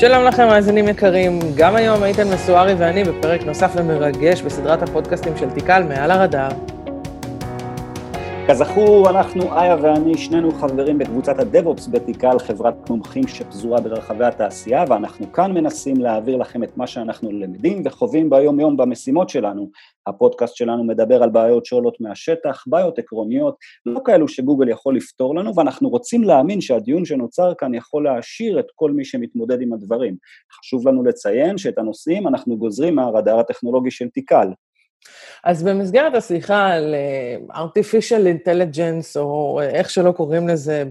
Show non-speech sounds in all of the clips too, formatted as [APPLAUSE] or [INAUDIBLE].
שלום לכם, מאזינים יקרים. גם היום איתן מסוארי ואני בפרק נוסף ומרגש בסדרת הפודקאסטים של תיקל מעל הרדאר. כזכור, אנחנו, איה ואני, שנינו חברים בקבוצת הדב-אופס בתיקל, חברת מומחים שפזורה ברחבי התעשייה, ואנחנו כאן מנסים להעביר לכם את מה שאנחנו למדים וחווים ביום-יום במשימות שלנו. הפודקאסט שלנו מדבר על בעיות שעולות מהשטח, בעיות עקרוניות, לא כאלו שגוגל יכול לפתור לנו, ואנחנו רוצים להאמין שהדיון שנוצר כאן יכול להעשיר את כל מי שמתמודד עם הדברים. חשוב לנו לציין שאת הנושאים אנחנו גוזרים מהרדאר הטכנולוגי של תיקל. אז במסגרת השיחה על uh, artificial intelligence, או איך שלא קוראים לזה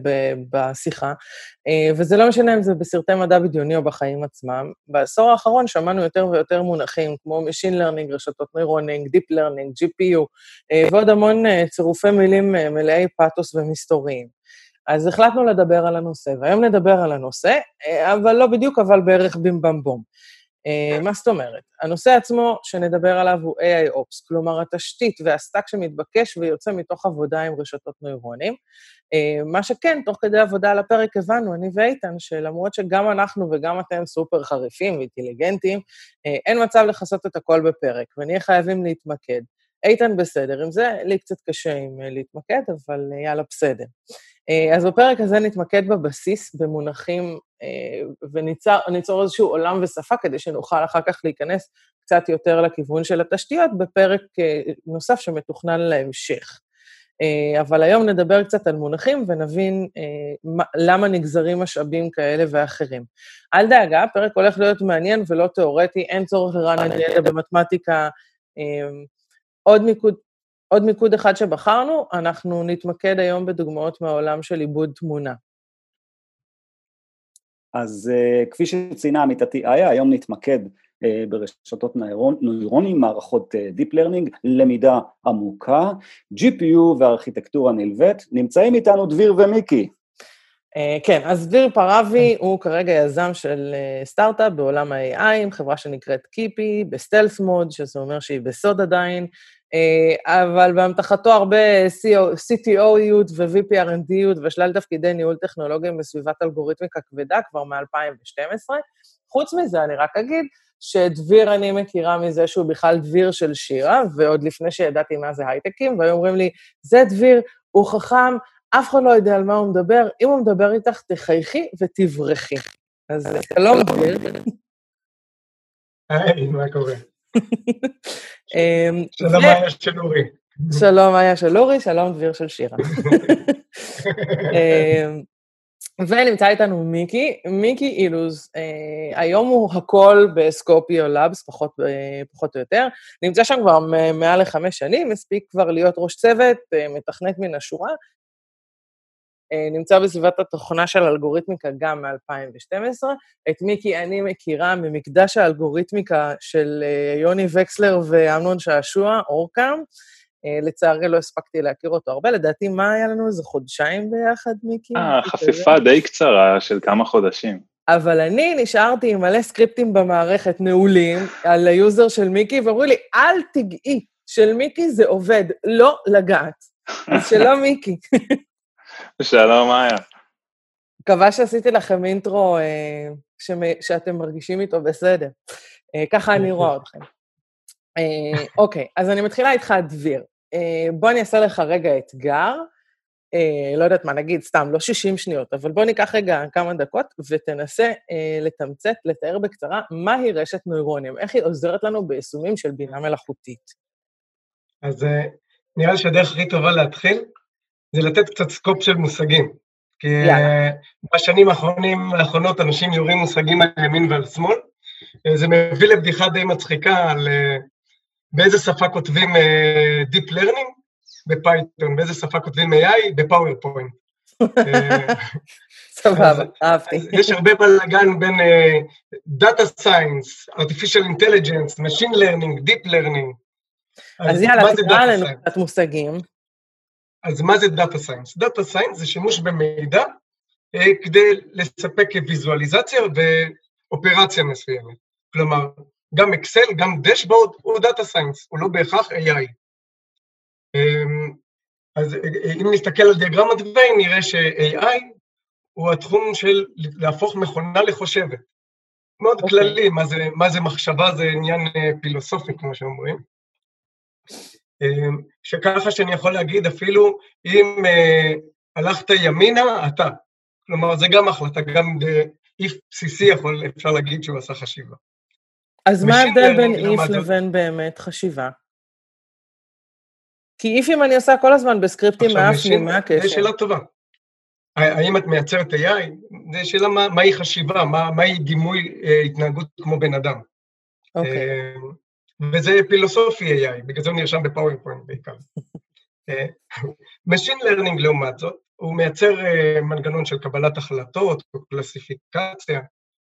בשיחה, uh, וזה לא משנה אם זה בסרטי מדע בדיוני או בחיים עצמם, בעשור האחרון שמענו יותר ויותר מונחים כמו Machine Learning, רשתות נוירונינג, Deep Learning, GPU, uh, ועוד המון צירופי מילים מלאי פאתוס ומסתוריים. אז החלטנו לדבר על הנושא, והיום נדבר על הנושא, אבל לא בדיוק, אבל בערך ביים. אה, מה זאת אומרת? הנושא עצמו שנדבר עליו הוא AI-Ops, כלומר התשתית והסטאק שמתבקש ויוצא מתוך עבודה עם רשתות נוירונים. אה, מה שכן, תוך כדי עבודה על הפרק הבנו, אני ואיתן, שלמרות שגם אנחנו וגם אתם סופר חריפים ואינטליגנטים, אה, אין מצב לכסות את הכל בפרק, ונהיה חייבים להתמקד. איתן בסדר עם זה, לי קצת קשה עם להתמקד, אבל יאללה, בסדר. אה, אז בפרק הזה נתמקד בבסיס, במונחים, אה, וניצור איזשהו עולם ושפה כדי שנוכל אחר כך להיכנס קצת יותר לכיוון של התשתיות בפרק אה, נוסף שמתוכנן להמשך. אבל היום נדבר קצת על מונחים ונבין למה נגזרים משאבים כאלה ואחרים. אל דאגה, הפרק הולך להיות מעניין ולא תיאורטי, אין צורך לרענן ידע במתמטיקה. עוד מיקוד, עוד מיקוד אחד שבחרנו, אנחנו נתמקד היום בדוגמאות מהעולם של עיבוד תמונה. אז uh, כפי שציינה עמיתתי איה, היום נתמקד uh, ברשתות נוירונים, מערכות uh, Deep Learning, למידה עמוקה, GPU וארכיטקטורה נלווית. נמצאים איתנו דביר ומיקי. Uh, כן, אז דביר פרבי הוא כרגע יזם של uh, סטארט-אפ בעולם ה-AI, עם חברה שנקראת קיפי, ב stealth mode, שזה אומר שהיא בסוד עדיין, אבל באמתחתו הרבה CTO-יות ו-VPRND-יות ושלל תפקידי ניהול טכנולוגיים בסביבת אלגוריתמיקה כבדה כבר מ-2012. חוץ מזה, אני רק אגיד שדביר אני מכירה מזה שהוא בכלל דביר של שירה, ועוד לפני שידעתי מה זה הייטקים, והיו אומרים לי, זה דביר, הוא חכם, אף אחד לא יודע על מה הוא מדבר, אם הוא מדבר איתך, תחייכי ותברכי. אז שלום, דביר. היי, מה קורה? [LAUGHS] אמ, שלום היה של אורי. שלום היה של אורי, שלום דביר של שירה. [LAUGHS] אמ, ונמצא איתנו מיקי, מיקי אילוז, אה, היום הוא הכל בסקופיו לאבס, פחות, אה, פחות או יותר. נמצא שם כבר מעל לחמש שנים, הספיק כבר להיות ראש צוות, אה, מתכנת מן השורה, נמצא בסביבת התוכנה של אלגוריתמיקה גם מ-2012. את מיקי אני מכירה ממקדש האלגוריתמיקה של אה, יוני וקסלר ואמנון שעשוע, אורקאם. אה, לצערי לא הספקתי להכיר אותו הרבה, לדעתי מה היה לנו, איזה חודשיים ביחד, מיקי? אה, חפיפה די קצרה של כמה חודשים. אבל אני נשארתי עם מלא סקריפטים במערכת נעולים על היוזר של מיקי, ואמרו לי, אל תגעי, של מיקי זה עובד, לא לגעת. אז שלום מיקי. [LAUGHS] שלום, איה. מקווה שעשיתי לכם אינטרו אה, שמ... שאתם מרגישים איתו בסדר. אה, ככה אני רואה אתכם. אה, אוקיי, אז אני מתחילה איתך, דביר. אה, בוא אני אעשה לך רגע אתגר. אה, לא יודעת מה, נגיד, סתם, לא 60 שניות, אבל בוא ניקח רגע כמה דקות ותנסה אה, לתמצת, לתאר בקצרה מהי רשת נוירונים, איך היא עוזרת לנו ביישומים של בינה מלאכותית. אז אה, נראה לי שהדרך הכי טובה להתחיל זה לתת קצת scope של מושגים. כי יאללה. בשנים האחרונים, האחרונות אנשים יורים מושגים על ימין ועל שמאל. אה, זה מביא לבדיחה די מצחיקה על אה, באיזה שפה כותבים אה, Deep Learning ב Python, באיזה שפה כותבים AI ב PowerPoint. סבבה, אהבתי. יש הרבה בלאגן בין Data Science, Artificial Intelligence, Machine Learning, Deep Learning. אז יאללה, תקרא לנו קצת מושגים. אז מה זה Data Science? Data Science זה שימוש במידע אה, כדי לספק ויזואליזציה ואופרציה מסוימת. כלומר, גם אקסל, גם דשבורד הוא Data Science, הוא לא בהכרח AI. אמ, אז אה, אם נסתכל על דיאגרמת ויין, נראה ש-AI הוא התחום של להפוך מכונה לחושבת. מאוד okay. אוקיי. כללי, מה זה, מה זה מחשבה זה עניין אה, פילוסופי, כמו שאומרים. אמ, שככה שאני יכול להגיד, אפילו אם uh, הלכת ימינה, אתה. כלומר, זה גם החלטה, גם איף בסיסי יכול, אפשר להגיד שהוא עשה חשיבה. אז מה ההבדל בין איף לבין באמת חשיבה? כי איפים אני עושה כל הזמן בסקריפטים מאפנים, מה הקשר? זו שאלה טובה. האם את מייצרת AI? זו שאלה מה, מהי חשיבה, מה, מהי דימוי אה, התנהגות כמו בן אדם. אוקיי. אה, וזה פילוסופי AI, בגלל זה הוא נרשם בפאורפוינט בעיקר. [LAUGHS] אה, Machine Learning לעומת זאת, הוא מייצר אה, מנגנון של קבלת החלטות קלסיפיקציה,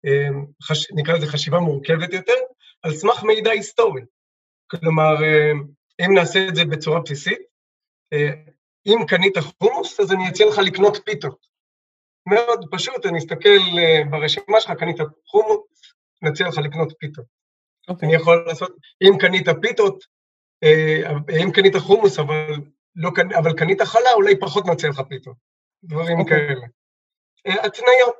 אה, חש... נקרא לזה חשיבה מורכבת יותר, על סמך מידע היסטורי. כלומר, אם נעשה את זה בצורה בסיסית, אם קנית חומוס, אז אני אציע לך לקנות פיתות. מאוד פשוט, אני אסתכל ברשימה שלך, קנית חומוס, נציע לך לקנות פיתות. Okay. אוקיי. אני יכול לעשות, אם קנית פיתות, אם קנית חומוס, אבל, לא, אבל קנית חלה, אולי פחות נציע לך פיתות. דברים okay. אוקיי. כאלה. התניות.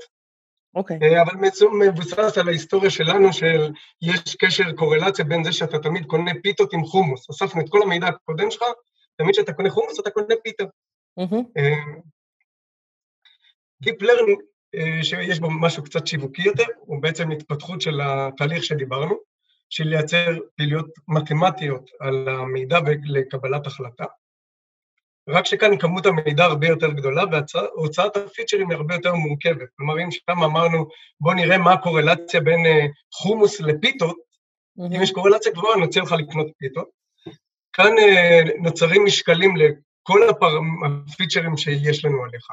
אוקיי. Okay. אבל מבוסס על ההיסטוריה שלנו של יש קשר, קורלציה בין זה שאתה תמיד קונה פיתות עם חומוס. אספנו את כל המידע הקודם שלך, תמיד כשאתה קונה חומוס אתה קונה פיתה. Deep Learning, אה, שיש בו משהו קצת שיווקי יותר, הוא בעצם התפתחות של התהליך שדיברנו, של לייצר פעילויות מתמטיות על המידע לקבלת החלטה. רק שכאן כמות המידע הרבה יותר גדולה והוצאת הפיצ'רים היא הרבה יותר מורכבת. כלומר, אם שם אמרנו, בואו נראה מה הקורלציה בין אה, חומוס לפיתות, mm-hmm. אם יש קורלציה גבוהה, אני רוצה לך לקנות פיתות. כאן אה, נוצרים משקלים לכל הפיצ'רים שיש לנו עליך.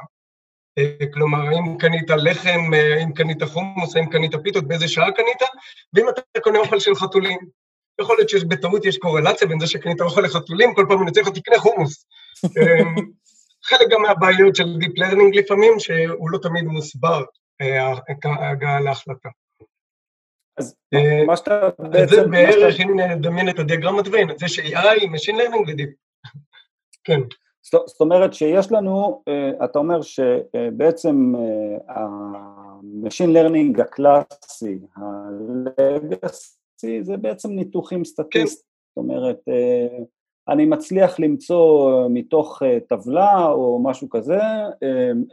כלומר, האם קנית לחם, האם קנית חומוס, האם קנית פיתות, באיזה שעה קנית, ואם אתה קונה אוכל של חתולים. יכול להיות שבטעות יש קורלציה בין זה שקנית אוכל לחתולים, כל פעם אני צריך תקנה חומוס. אמ, חלק גם מהבעיות של Deep Learning לפעמים, שהוא לא תמיד מוסבר, אה, ההגעה להחלטה. אז אה, מה שאתה בעצם... זה בערך, אם נדמיין את הדיאגרמת ויין, זה ש-AI, Machine Learning ו-Deep. כן. זאת אומרת שיש לנו, אה, אתה אומר שבעצם ה-Machine Learning הקלאסי, ה-Legacy, זה בעצם ניתוחים סטטיסטיים. כן. זאת אומרת, אני מצליח למצוא מתוך טבלה או משהו כזה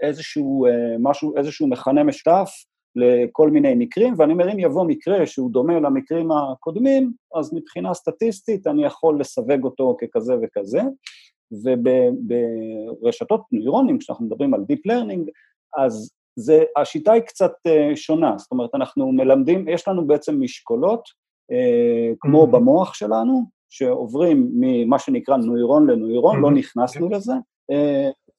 איזשהו, משהו, איזשהו מכנה משותף לכל מיני מקרים, ואני אומר, אם יבוא מקרה שהוא דומה למקרים הקודמים, אז מבחינה סטטיסטית אני יכול לסווג אותו ככזה וכזה, וברשתות נוירונים, כשאנחנו מדברים על Deep Learning, אז זה, השיטה היא קצת שונה, זאת אומרת, אנחנו מלמדים, יש לנו בעצם משקולות, כמו mm-hmm. במוח שלנו, שעוברים ממה שנקרא נוירון לנוירון, לא mm-hmm. נכנסנו לזה,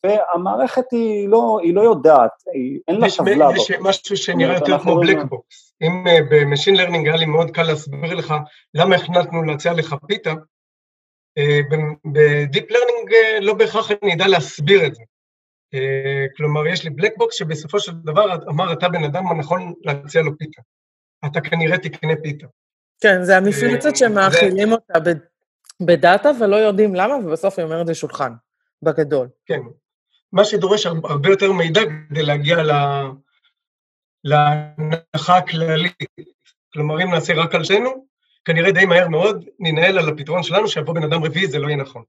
והמערכת היא לא, היא לא יודעת, היא, אין לה טבלה. יש משהו שנראה יותר כמו black box. אם אה, ב machine learning היה לי מאוד קל להסביר לך למה החלטנו להציע לך פיתה, אה, ב deep learning אה, לא בהכרח אני אדע להסביר את זה. כלומר, יש לי black box שבסופו של דבר אמר, אתה בן אדם הנכון להציע לו פיתה. אתה כנראה תקנה פיתה. כן, זה המפלצת שמאכילים אותה בדאטה ולא יודעים למה, ובסוף היא אומרת זה שולחן, בגדול. כן. מה שדורש הרבה יותר מידע כדי להגיע להנחה הכללית. כלומר, אם נעשה רק על שנינו, כנראה די מהר מאוד ננהל על הפתרון שלנו, שיבוא בן אדם רביעי, זה לא יהיה נכון.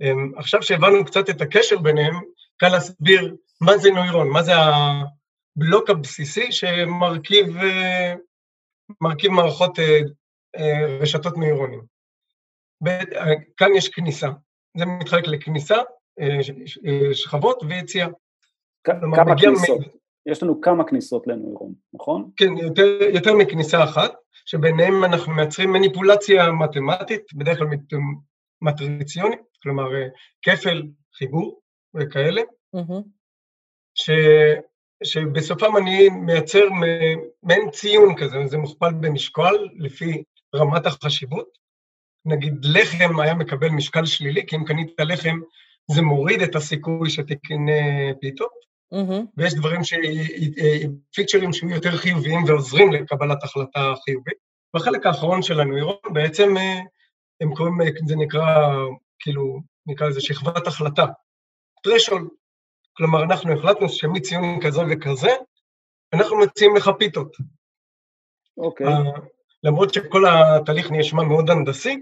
אמ, עכשיו שהבנו קצת את הקשר ביניהם, קל להסביר מה זה נוירון, מה זה הבלוק הבסיסי שמרכיב אה, מרכיב מערכות אה, אה, רשתות נוירונים. כאן יש כניסה, זה מתחלק לכניסה, שכבות ויציאה. כמה כניסות? יש לנו כמה כניסות לנוירון, נכון? כן, יותר, יותר מכניסה אחת, שביניהם אנחנו מייצרים מניפולציה מתמטית, בדרך כלל מטריציונית, כלומר כפל, חיבור וכאלה, mm-hmm. ש, שבסופם אני מייצר מעין ציון כזה, זה מוכפל במשקל לפי רמת החשיבות. נגיד לחם היה מקבל משקל שלילי, כי אם קנית לחם זה מוריד את הסיכוי שתקנה פיתות, mm-hmm. ויש דברים, ש... פיצ'רים שיהיו יותר חיוביים ועוזרים לקבלת החלטה חיובית. בחלק האחרון של הנוירון בעצם הם קוראים, זה נקרא, כאילו, נקרא לזה שכבת החלטה. threshold, כלומר, אנחנו החלטנו שמציון כזה וכזה, אנחנו מציעים לך פיתות. אוקיי. למרות שכל התהליך נשמע מאוד הנדסי,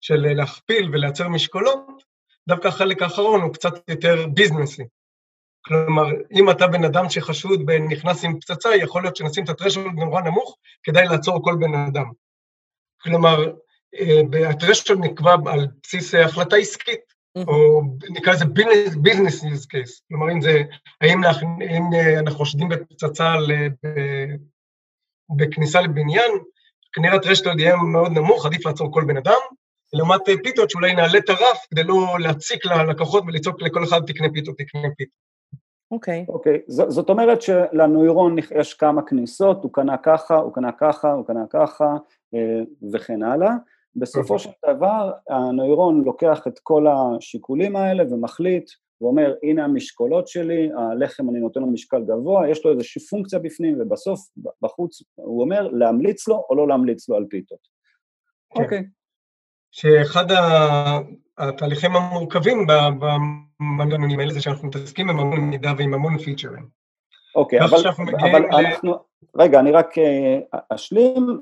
של להכפיל ולייצר משקולות, דווקא החלק האחרון הוא קצת יותר ביזנסי. כלומר, אם אתה בן אדם שחשוד ונכנס עם פצצה, יכול להיות שנשים את הטרשולד נורא נמוך, כדאי לעצור כל בן אדם. כלומר, הטרשולד נקבע על בסיס החלטה עסקית, או נקרא לזה ביזנס use case. כלומר, אם זה, האם אנחנו חושדים בפצצה בכניסה לבניין, כנראה טרשטולד יהיה מאוד נמוך, עדיף לעצור כל בן אדם, לעומת פיתות שאולי נעלה את הרף כדי לא להציק ללקוחות ולצעוק לכל אחד תקנה פיתות, תקנה פיתות. אוקיי. Okay. אוקיי, okay. זאת אומרת שלנוירון יש כמה כניסות, הוא קנה ככה, הוא קנה ככה, הוא קנה ככה, אה, וכן הלאה. בסופו של דבר הנוירון לוקח את כל השיקולים האלה ומחליט הוא אומר, הנה המשקולות שלי, הלחם אני נותן לו משקל גבוה, יש לו איזושהי פונקציה בפנים, ובסוף, בחוץ, הוא אומר, להמליץ לו או לא להמליץ לו על פיתות. כן. אוקיי. Okay. שאחד התהליכים המורכבים במנגנונים האלה זה שאנחנו מתעסקים עם המון מידע ועם המון פיצ'רים. אוקיי, אבל, אבל ל... אנחנו, רגע, אני רק אה, אשלים,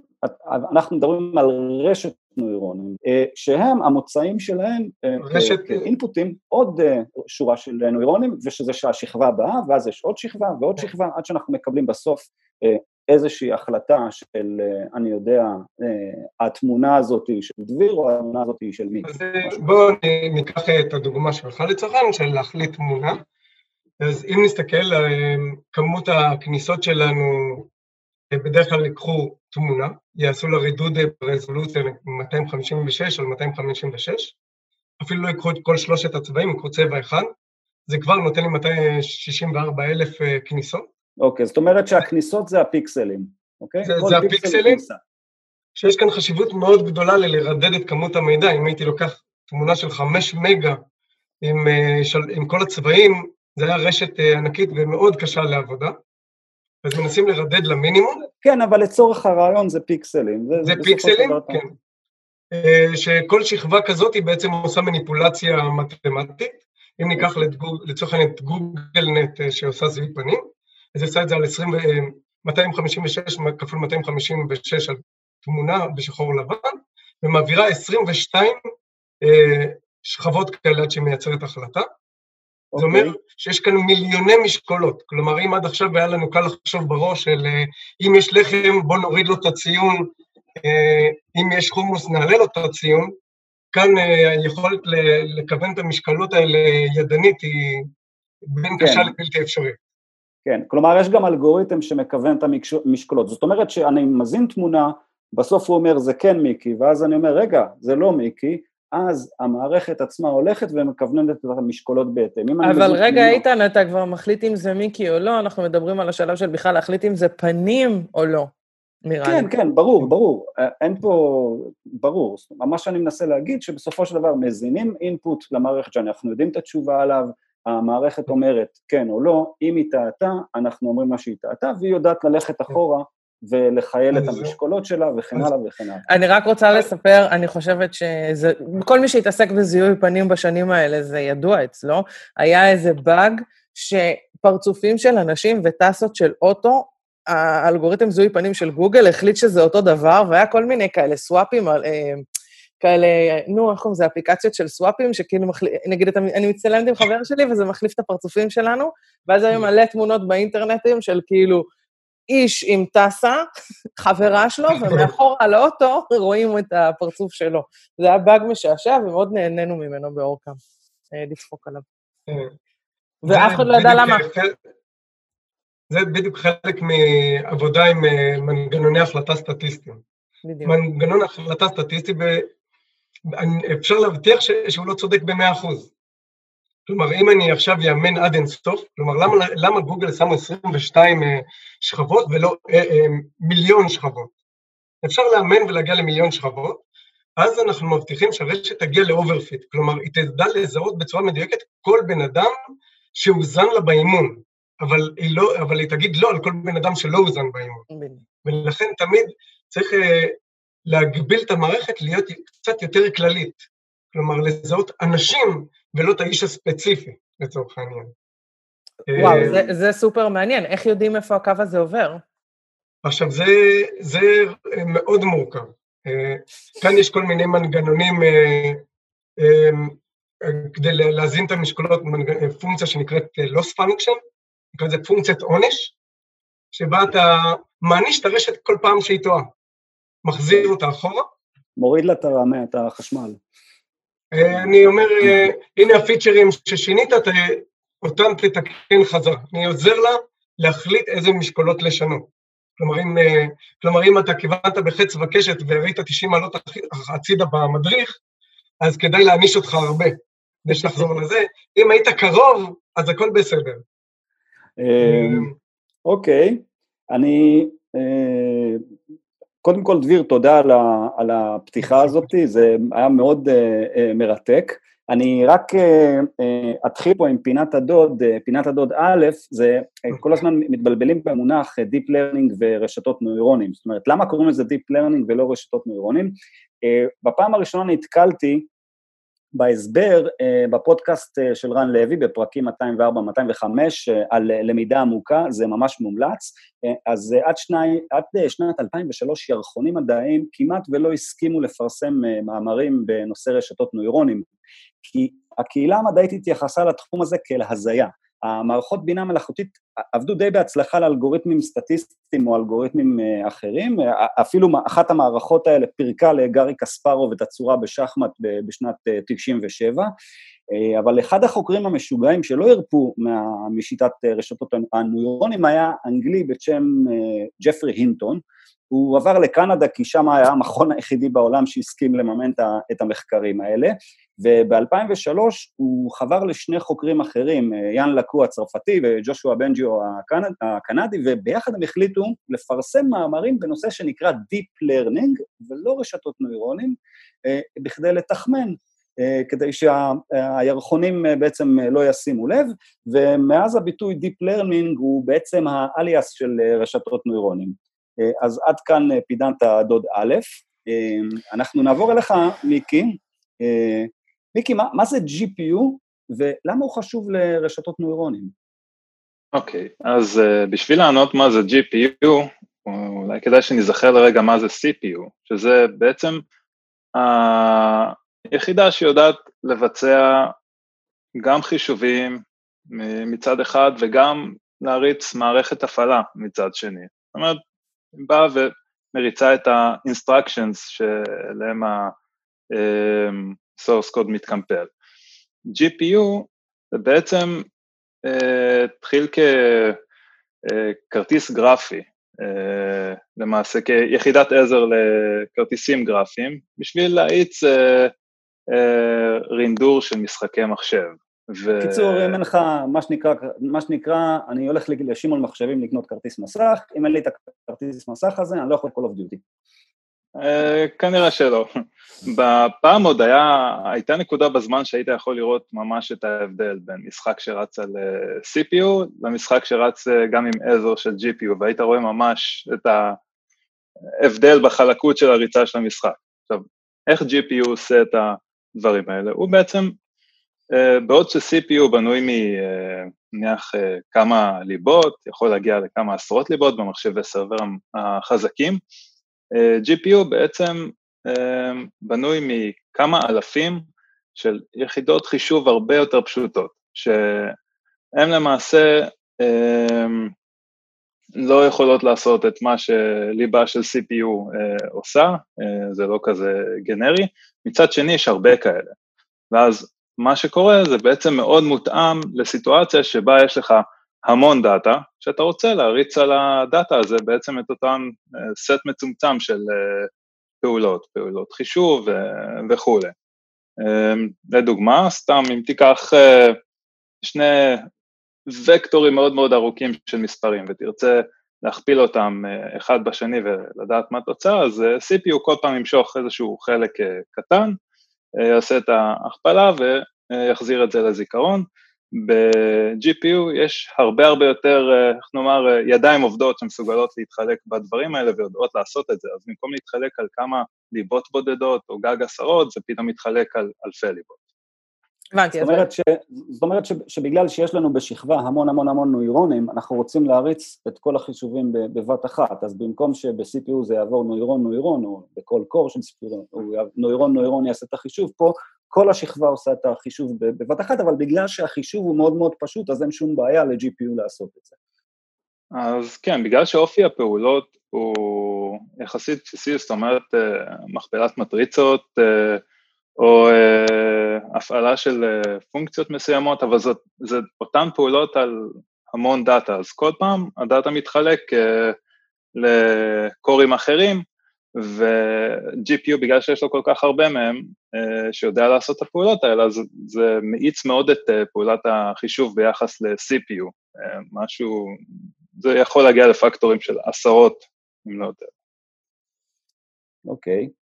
אנחנו מדברים על רשת נוירונים, אה, שהם, המוצאים שלהם, אה, רשת... כאינפוטים, עוד שורה של נוירונים, ושזה שהשכבה הבאה, ואז יש עוד שכבה ועוד כן. שכבה, עד שאנחנו מקבלים בסוף איזושהי החלטה של, אני יודע, התמונה הזאת היא של דביר, או התמונה הזאת היא של מי. אז בואו ניקח את הדוגמה שלך לצרכן, של להחליט תמונה. אז אם נסתכל על אה, כמות הכניסות שלנו, אה, בדרך כלל ייקחו תמונה, יעשו לה רידוד ברזולוציה 256 על 256, אפילו לא ייקחו את כל שלושת הצבעים, ייקחו צבע אחד, זה כבר נותן לי 264 אלף אה, כניסות. אוקיי, זאת אומרת שהכניסות זה הפיקסלים, אוקיי? זה, זה הפיקסלים, שיש כאן חשיבות מאוד גדולה ללרדד את כמות המידע, אם הייתי לוקח תמונה של 5 מגה עם, עם כל הצבעים, זה היה רשת אה, ענקית ומאוד קשה לעבודה, אז מנסים לרדד למינימום. כן, אבל לצורך הרעיון זה פיקסלים. זה, זה פיקסלים, כן. אה, שכל שכבה כזאת היא בעצם עושה מניפולציה מתמטית. אם ניקח לצורך העניין את גוגל נט אה, שעושה זיהוי פנים, אז עושה את זה על 20, 256 כפול 256 על תמונה בשחור לבן, ומעבירה 22 שכבות כאלה עד שהיא מייצרת החלטה. Okay. זה אומר אוקיי. שיש כאן מיליוני משקולות. כלומר, אם עד עכשיו היה לנו קל לחשוב בראש של אה, אם יש לחם, בוא נוריד לו את הציון, אה, אם יש חומוס, נעלה לו את הציון, כאן אה, היכולת לכוון את המשקלות האלה ידנית היא בין כן. קשה לבלתי אפשרית. כן, כלומר יש גם אלגוריתם שמכוון את המשקלות. זאת אומרת שאני מזין תמונה, בסוף הוא אומר זה כן מיקי, ואז אני אומר רגע, זה לא מיקי, אז המערכת עצמה הולכת ומכווננת את המשקולות בהתאם. אבל רגע, איתן, אתה כבר מחליט אם זה מיקי או לא, אנחנו מדברים על השלב של בכלל להחליט אם זה פנים או לא, נראה כן, לי. כן, כן, ברור, ברור. אין פה, ברור. מה שאני מנסה להגיד, שבסופו של דבר מזינים אינפוט למערכת שאנחנו יודעים את התשובה עליו, המערכת אומרת כן או לא, אם היא טעתה, אנחנו אומרים מה שהיא טעתה, והיא יודעת ללכת אחורה ולחייל את המשקולות שלה וכן הלאה וכן הלאה. אני רק רוצה לספר, אני חושבת שזה, כל מי שהתעסק בזיהוי פנים בשנים האלה, זה ידוע אצלו, היה איזה באג שפרצופים של אנשים וטסות של אוטו, האלגוריתם זיהוי פנים של גוגל החליט שזה אותו דבר, והיה כל מיני כאלה סוואפים, אה, כאלה, נו, איך קוראים לזה, אפליקציות של סוואפים, שכאילו, מחליף, נגיד, אני מצטלמת עם חבר שלי וזה מחליף את הפרצופים שלנו, ואז היו מלא תמונות באינטרנטים של כאילו, איש עם טסה, [LAUGHS] חברה שלו, ומאחור על האוטו רואים את הפרצוף שלו. זה היה באג משעשע, ומאוד נהנינו ממנו באורקם, אה, לצחוק עליו. כן. ואף אחד לא ידע למה. זה בדיוק חלק מעבודה עם אה, מנגנוני החלטה סטטיסטיים. בדיוק. מנגנון החלטה סטטיסטי, אפשר להבטיח שהוא לא צודק במאה אחוז. כלומר, אם אני עכשיו אאמן עד אינסוף, כלומר, למה, למה גוגל שמו 22 אה, שכבות ולא אה, אה, מיליון שכבות? אפשר לאמן ולהגיע למיליון שכבות, אז אנחנו מבטיחים שהרשת תגיע ל overfit, כלומר, היא תדע לזהות בצורה מדויקת כל בן אדם שהוזן לה באימון, אבל היא, לא, אבל היא תגיד לא על כל בן אדם שלא הוזן באימון. ולכן תמיד צריך להגביל את המערכת להיות קצת יותר כללית, כלומר, לזהות אנשים ולא את האיש הספציפי, לצורך העניין. וואו, זה, זה סופר מעניין. איך יודעים איפה הקו הזה עובר? עכשיו, זה, זה מאוד מורכב. כאן יש כל מיני מנגנונים כדי להזין את המשקולות, פונקציה שנקראת loss function, נקרא לזה פונקציית עונש, שבה אתה מעניש את הרשת כל פעם שהיא טועה, מחזיר אותה אחורה. מוריד לה את החשמל. אני אומר, הנה הפיצ'רים ששינית, אותם תתקן חזרה. אני עוזר לה להחליט איזה משקולות לשנות. כלומר, אם, כלומר, אם אתה כיוונת בחץ וקשת וראית 90 מעלות הצידה במדריך, אז כדאי להעניש אותך הרבה, כדי שנחזור לזה. אם היית קרוב, אז הכל בסדר. אוקיי, אני... קודם כל, דביר, תודה על, ה, על הפתיחה הזאת, זה היה מאוד uh, מרתק. אני רק uh, uh, אתחיל פה עם פינת הדוד, uh, פינת הדוד א', זה uh, כל הזמן מתבלבלים במונח uh, Deep Learning ורשתות נוירונים. זאת אומרת, למה קוראים לזה Deep Learning ולא רשתות נוירונים? Uh, בפעם הראשונה נתקלתי בהסבר uh, בפודקאסט uh, של רן לוי, בפרקים 204-205, uh, על למידה עמוקה, זה ממש מומלץ. אז עד, שני, עד שנת 2003 ירחונים מדעיים כמעט ולא הסכימו לפרסם מאמרים בנושא רשתות נוירונים, כי הקהילה המדעית התייחסה לתחום הזה כאל הזיה. המערכות בינה מלאכותית עבדו די בהצלחה על אלגוריתמים סטטיסטיים או אלגוריתמים אחרים, אפילו אחת המערכות האלה פירקה לגארי קספרוב את הצורה בשחמט בשנת 97, אבל אחד החוקרים המשוגעים שלא הרפו משיטת רשתות הנוירונים היה אנגלי בשם ג'פרי הינטון, הוא עבר לקנדה כי שם היה המכון היחידי בעולם שהסכים לממן את המחקרים האלה, וב-2003 הוא חבר לשני חוקרים אחרים, יאן לקו הצרפתי וג'ושוע בנג'יו הקנד, הקנדי, וביחד הם החליטו לפרסם מאמרים בנושא שנקרא Deep Learning, ולא רשתות נוירונים, בכדי לתחמן, כדי שהירחונים בעצם לא ישימו לב, ומאז הביטוי Deep Learning הוא בעצם האליאס של רשתות נוירונים. אז עד כאן פידנת דוד א', אנחנו נעבור אליך, מיקי. מיקי, מה, מה זה GPU ולמה הוא חשוב לרשתות נוירונים? אוקיי, okay, אז uh, בשביל לענות מה זה GPU, אולי כדאי שנזכר לרגע מה זה CPU, שזה בעצם היחידה שיודעת לבצע גם חישובים מצד אחד וגם להריץ מערכת הפעלה מצד שני. זאת אומרת, היא באה ומריצה את ה-instructions שאליהם ה... אמ, code מתקמפל. GPU זה בעצם uh, התחיל ככרטיס uh, גרפי, uh, למעשה כיחידת עזר לכרטיסים גרפיים, בשביל להאיץ רינדור של משחקי מחשב. ו... קיצור, אם אין לך, מה שנקרא, מה שנקרא, אני הולך לשמעון מחשבים לקנות כרטיס מסך, אם אין לי את הכרטיס מסך הזה, אני לא יכול of Duty. Uh, כנראה שלא. בפעם עוד היה, הייתה נקודה בזמן שהיית יכול לראות ממש את ההבדל בין משחק שרץ על אה, CPU למשחק שרץ uh, גם עם עזר של GPU, והיית רואה ממש את ההבדל בחלקות של הריצה של המשחק. עכשיו, איך GPU עושה את הדברים האלה? הוא בעצם, בעוד ש-CPU בנוי מנניח uh, כמה ליבות, יכול להגיע לכמה עשרות ליבות במחשבי סרבר החזקים, GPU בעצם בנוי מכמה אלפים של יחידות חישוב הרבה יותר פשוטות, שהן למעשה לא יכולות לעשות את מה שליבה של CPU עושה, זה לא כזה גנרי, מצד שני יש הרבה כאלה. ואז מה שקורה זה בעצם מאוד מותאם לסיטואציה שבה יש לך המון דאטה, שאתה רוצה להריץ על הדאטה הזה בעצם את אותם סט מצומצם של פעולות, פעולות חישוב וכולי. לדוגמה, סתם אם תיקח שני וקטורים מאוד מאוד ארוכים של מספרים ותרצה להכפיל אותם אחד בשני ולדעת מה התוצאה, אז CPU כל פעם ימשוך איזשהו חלק קטן, יעשה את ההכפלה ויחזיר את זה לזיכרון. ב-GPU יש הרבה הרבה יותר, איך נאמר, ידיים עובדות שמסוגלות להתחלק בדברים האלה ויודעות לעשות את זה, אז במקום להתחלק על כמה ליבות בודדות או גג עשרות, זה פתאום מתחלק על אלפי ליבות. הבנתי. זאת אומרת, ש, זאת אומרת ש, שבגלל שיש לנו בשכבה המון המון המון נוירונים, אנחנו רוצים להריץ את כל החישובים בבת אחת, אז במקום שב-CPU זה יעבור נוירון נוירון, או בכל קור של CPU, נוירון נוירון יעשה את החישוב פה, כל השכבה עושה את החישוב בבת אחת, אבל בגלל שהחישוב הוא מאוד מאוד פשוט, אז אין שום בעיה ל-GPU לעשות את זה. אז כן, בגלל שאופי הפעולות הוא יחסית בסיסי, זאת אומרת אה, מכפלת מטריצות אה, או אה, הפעלה של פונקציות מסוימות, אבל זאת, זה אותן פעולות על המון דאטה, אז כל פעם הדאטה מתחלק לקורים אחרים, ו-GPU, בגלל שיש לו כל כך הרבה מהם, שיודע לעשות את הפעולות האלה, אז זה מאיץ מאוד את פעולת החישוב ביחס ל-CPU, משהו, זה יכול להגיע לפקטורים של עשרות אם לא יותר. אוקיי. אה,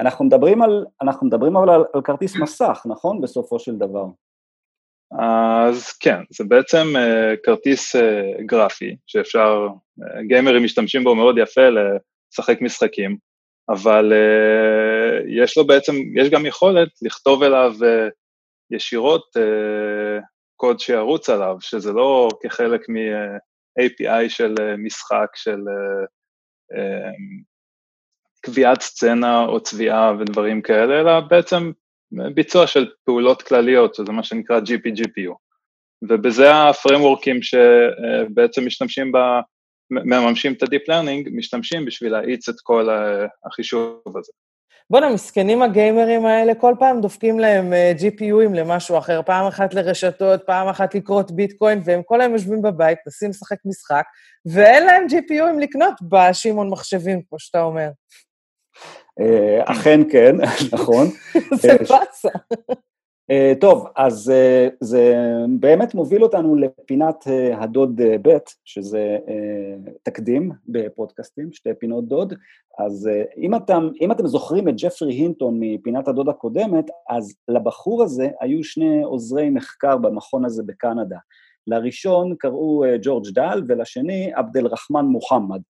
אנחנו מדברים על, אנחנו מדברים אבל על, על כרטיס מסך, נכון? בסופו של דבר. אז כן, זה בעצם uh, כרטיס uh, גרפי, שאפשר, uh, גיימרים משתמשים בו מאוד יפה לשחק משחקים, אבל uh, יש לו בעצם, יש גם יכולת לכתוב אליו uh, ישירות uh, קוד שירוץ עליו, שזה לא כחלק מ-API של משחק, של קביעת סצנה או צביעה ודברים כאלה, אלא בעצם ביצוע של פעולות כלליות, שזה מה שנקרא GPGPU. ובזה הפרמורקים שבעצם משתמשים ב... מממשים את ה-Deep Learning, משתמשים בשביל להאיץ את כל החישוב הזה. בואנה, מסכנים הגיימרים האלה, כל פעם דופקים להם uh, אה, GPUים למשהו אחר, פעם אחת לרשתות, פעם אחת לקרות ביטקוין, והם כל היום יושבים בבית, נסים לשחק משחק, ואין להם GPUים לקנות בשמעון מחשבים, כמו שאתה אומר. אה, אכן כן, [LAUGHS] נכון. [LAUGHS] זה אה, באסה. Uh, טוב, אז זה באמת מוביל אותנו לפינת הדוד ב', שזה תקדים בפודקאסטים, שתי פינות דוד. אז אם, אתם, אם אתם זוכרים את ג'פרי הינטון מפינת הדוד הקודמת, אז לבחור הזה היו שני עוזרי מחקר במכון הזה בקנדה. לראשון קראו ג'ורג' דל ולשני עבד אל רחמן מוחמד.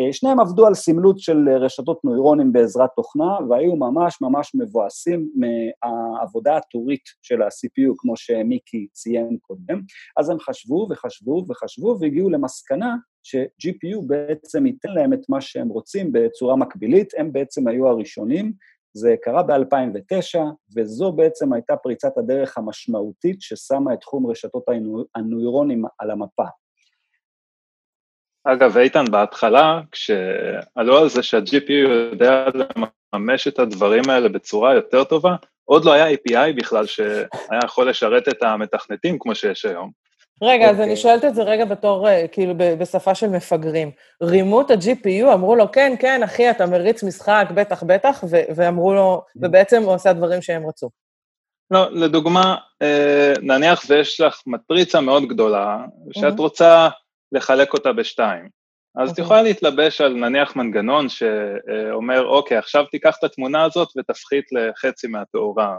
אה, שניהם עבדו על סמלות של אה, רשתות נוירונים בעזרת תוכנה, והיו ממש ממש מבואסים מהעבודה הטורית של ה-CPU, כמו שמיקי ציין קודם. אז הם חשבו וחשבו וחשבו והגיעו למסקנה ש-GPU בעצם ייתן להם את מה שהם רוצים בצורה מקבילית, הם בעצם היו הראשונים. זה קרה ב-2009, וזו בעצם הייתה פריצת הדרך המשמעותית ששמה את תחום רשתות הנוירונים על המפה. אגב, איתן, בהתחלה, כשעלו על זה שה-GPU יודע לממש את הדברים האלה בצורה יותר טובה, עוד לא היה API בכלל שהיה יכול לשרת את המתכנתים כמו שיש היום. רגע, okay. אז אני אוקיי. שואלת את זה רגע בתור, אה, כאילו, בשפה של מפגרים. רימו את ה-GPU, אמרו לו, כן, כן, אחי, אתה מריץ משחק, בטח, בטח, ואמרו לו, mm. ובעצם הוא עושה דברים שהם רצו. לא, לדוגמה, אה, נניח ויש לך מטריצה מאוד גדולה, שאת mm-hmm. רוצה לחלק אותה בשתיים. אז okay. את. יכולה להתלבש על נניח מנגנון שאומר, אוקיי, עכשיו תיקח את התמונה הזאת ותפחית לחצי מהתאורה.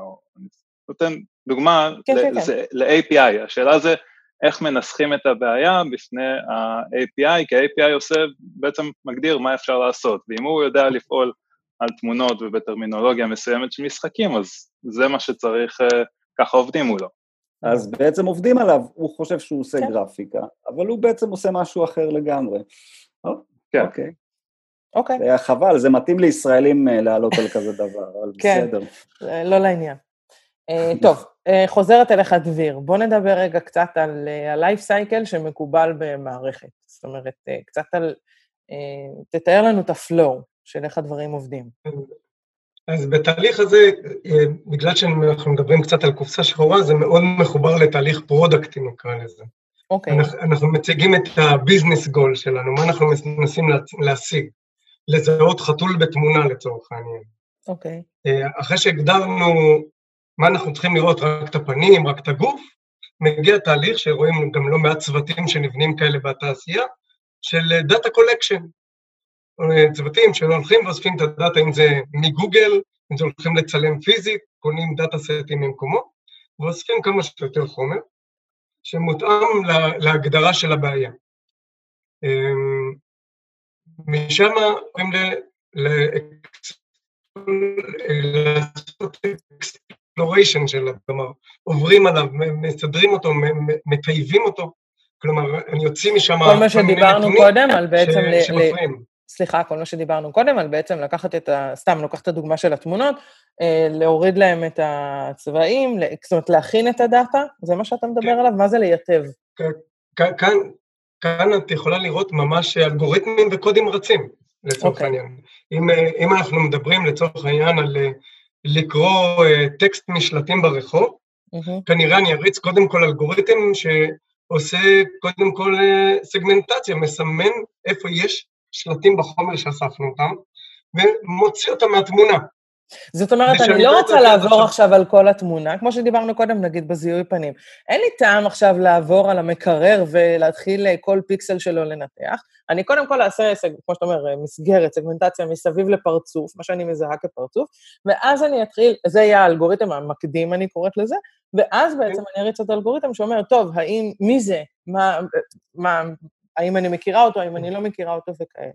נותן דוגמה כן, כן, כן. ל-API, השאלה זה איך מנסחים את הבעיה בפני ה-API, כי ה-API עושה, בעצם מגדיר מה אפשר לעשות, ואם הוא יודע לפעול על תמונות ובטרמינולוגיה מסוימת של משחקים, אז זה מה שצריך, אה, ככה עובדים מולו. אז בעצם עובדים עליו, הוא חושב שהוא עושה כן. גרפיקה, אבל הוא בעצם עושה משהו אחר לגמרי. כן. אוקיי. אוקיי. זה היה חבל, זה מתאים לישראלים אה, לעלות על כזה דבר, אבל [LAUGHS] כן, בסדר. כן, לא לעניין. אה, טוב, אה, חוזרת אליך דביר. בוא נדבר רגע קצת על ה-life cycle שמקובל במערכת. זאת אומרת, קצת על... תתאר לנו את ה flow של איך הדברים עובדים. אז בתהליך הזה, אה, בגלל שאנחנו מדברים קצת על קופסה שחורה, זה מאוד מחובר לתהליך product י, נקרא לזה. אוקיי. Okay. אנחנו, אנחנו מציגים את ה business goal שלנו, מה אנחנו מנסים להשיג. לזהות חתול בתמונה לצורך העניין. אוקיי. Okay. אה, אחרי שהגדרנו מה אנחנו צריכים לראות, רק את הפנים, רק את הגוף, מגיע תהליך שרואים גם לא מעט צוותים שנבנים כאלה בתעשייה, של data collection. צוותים שהולכים ואוספים את ה data, אם זה מגוגל, אם זה הולכים לצלם פיזית, קונים data סטים ממקומו, ואוספים כמה שיותר חומר, שמותאם להגדרה של הבעיה. אמ, משם אומרים לעשות exploration שלו, כלומר, עוברים עליו, מסדרים אותו, מטייבים אותו, כלומר, אני יוצאים משם כל מה שדיברנו קודם על בעצם... ש... סליחה, כל מה שדיברנו קודם, על בעצם לקחת את ה... סתם, לוקח את הדוגמה של התמונות, אה, להוריד להם את הצבעים, זאת אומרת, להכין את ה data, זה מה שאתה מדבר כן. עליו? מה זה לייטב? כאן, כאן, כאן את יכולה לראות ממש אלגוריתמים וקודים רצים, לצורך okay. אוקיי. העניין. אם, אה, אם אנחנו מדברים לצורך העניין על אה, לקרוא טקסט משלטים ברחוב, mm-hmm. כנראה אני אריץ קודם כל אלגוריתם שעושה קודם כל סגמנטציה, מסמן איפה יש שלטים בחומר שאספנו אותם, ומוציא אותם מהתמונה. זאת אומרת, אני לא רוצה לעבור עכשיו על כל התמונה, כמו שדיברנו קודם, נגיד, בזיהוי פנים. אין לי טעם עכשיו לעבור על המקרר ולהתחיל אה, כל פיקסל שלו לנתח. אני קודם כל אעשה, כמו שאתה אומר, אה, מסגרת, סגמנטציה מסביב לפרצוף, מה שאני מזהה כפרצוף, ואז אני אתחיל, זה יהיה האלגוריתם המקדים, אני קוראת לזה, ואז בעצם אני אריץ את האלגוריתם שאומר, טוב, האם, מי זה? מה, מה, האם אני מכירה אותו, האם אני לא מכירה אותו וכאלה.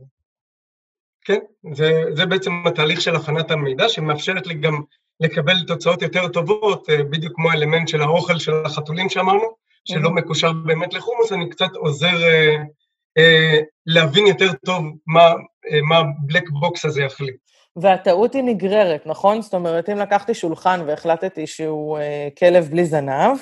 כן, זה, זה בעצם התהליך של הכנת המידע, שמאפשרת לי גם לקבל תוצאות יותר טובות, אה, בדיוק כמו האלמנט של האוכל של החתולים שאמרנו, שלא מקושר באמת לחומוס, אני קצת עוזר אה, אה, להבין יותר טוב מה, אה, מה ה black box הזה יחליט. והטעות היא נגררת, נכון? זאת אומרת, אם לקחתי שולחן והחלטתי שהוא אה, כלב בלי זנב,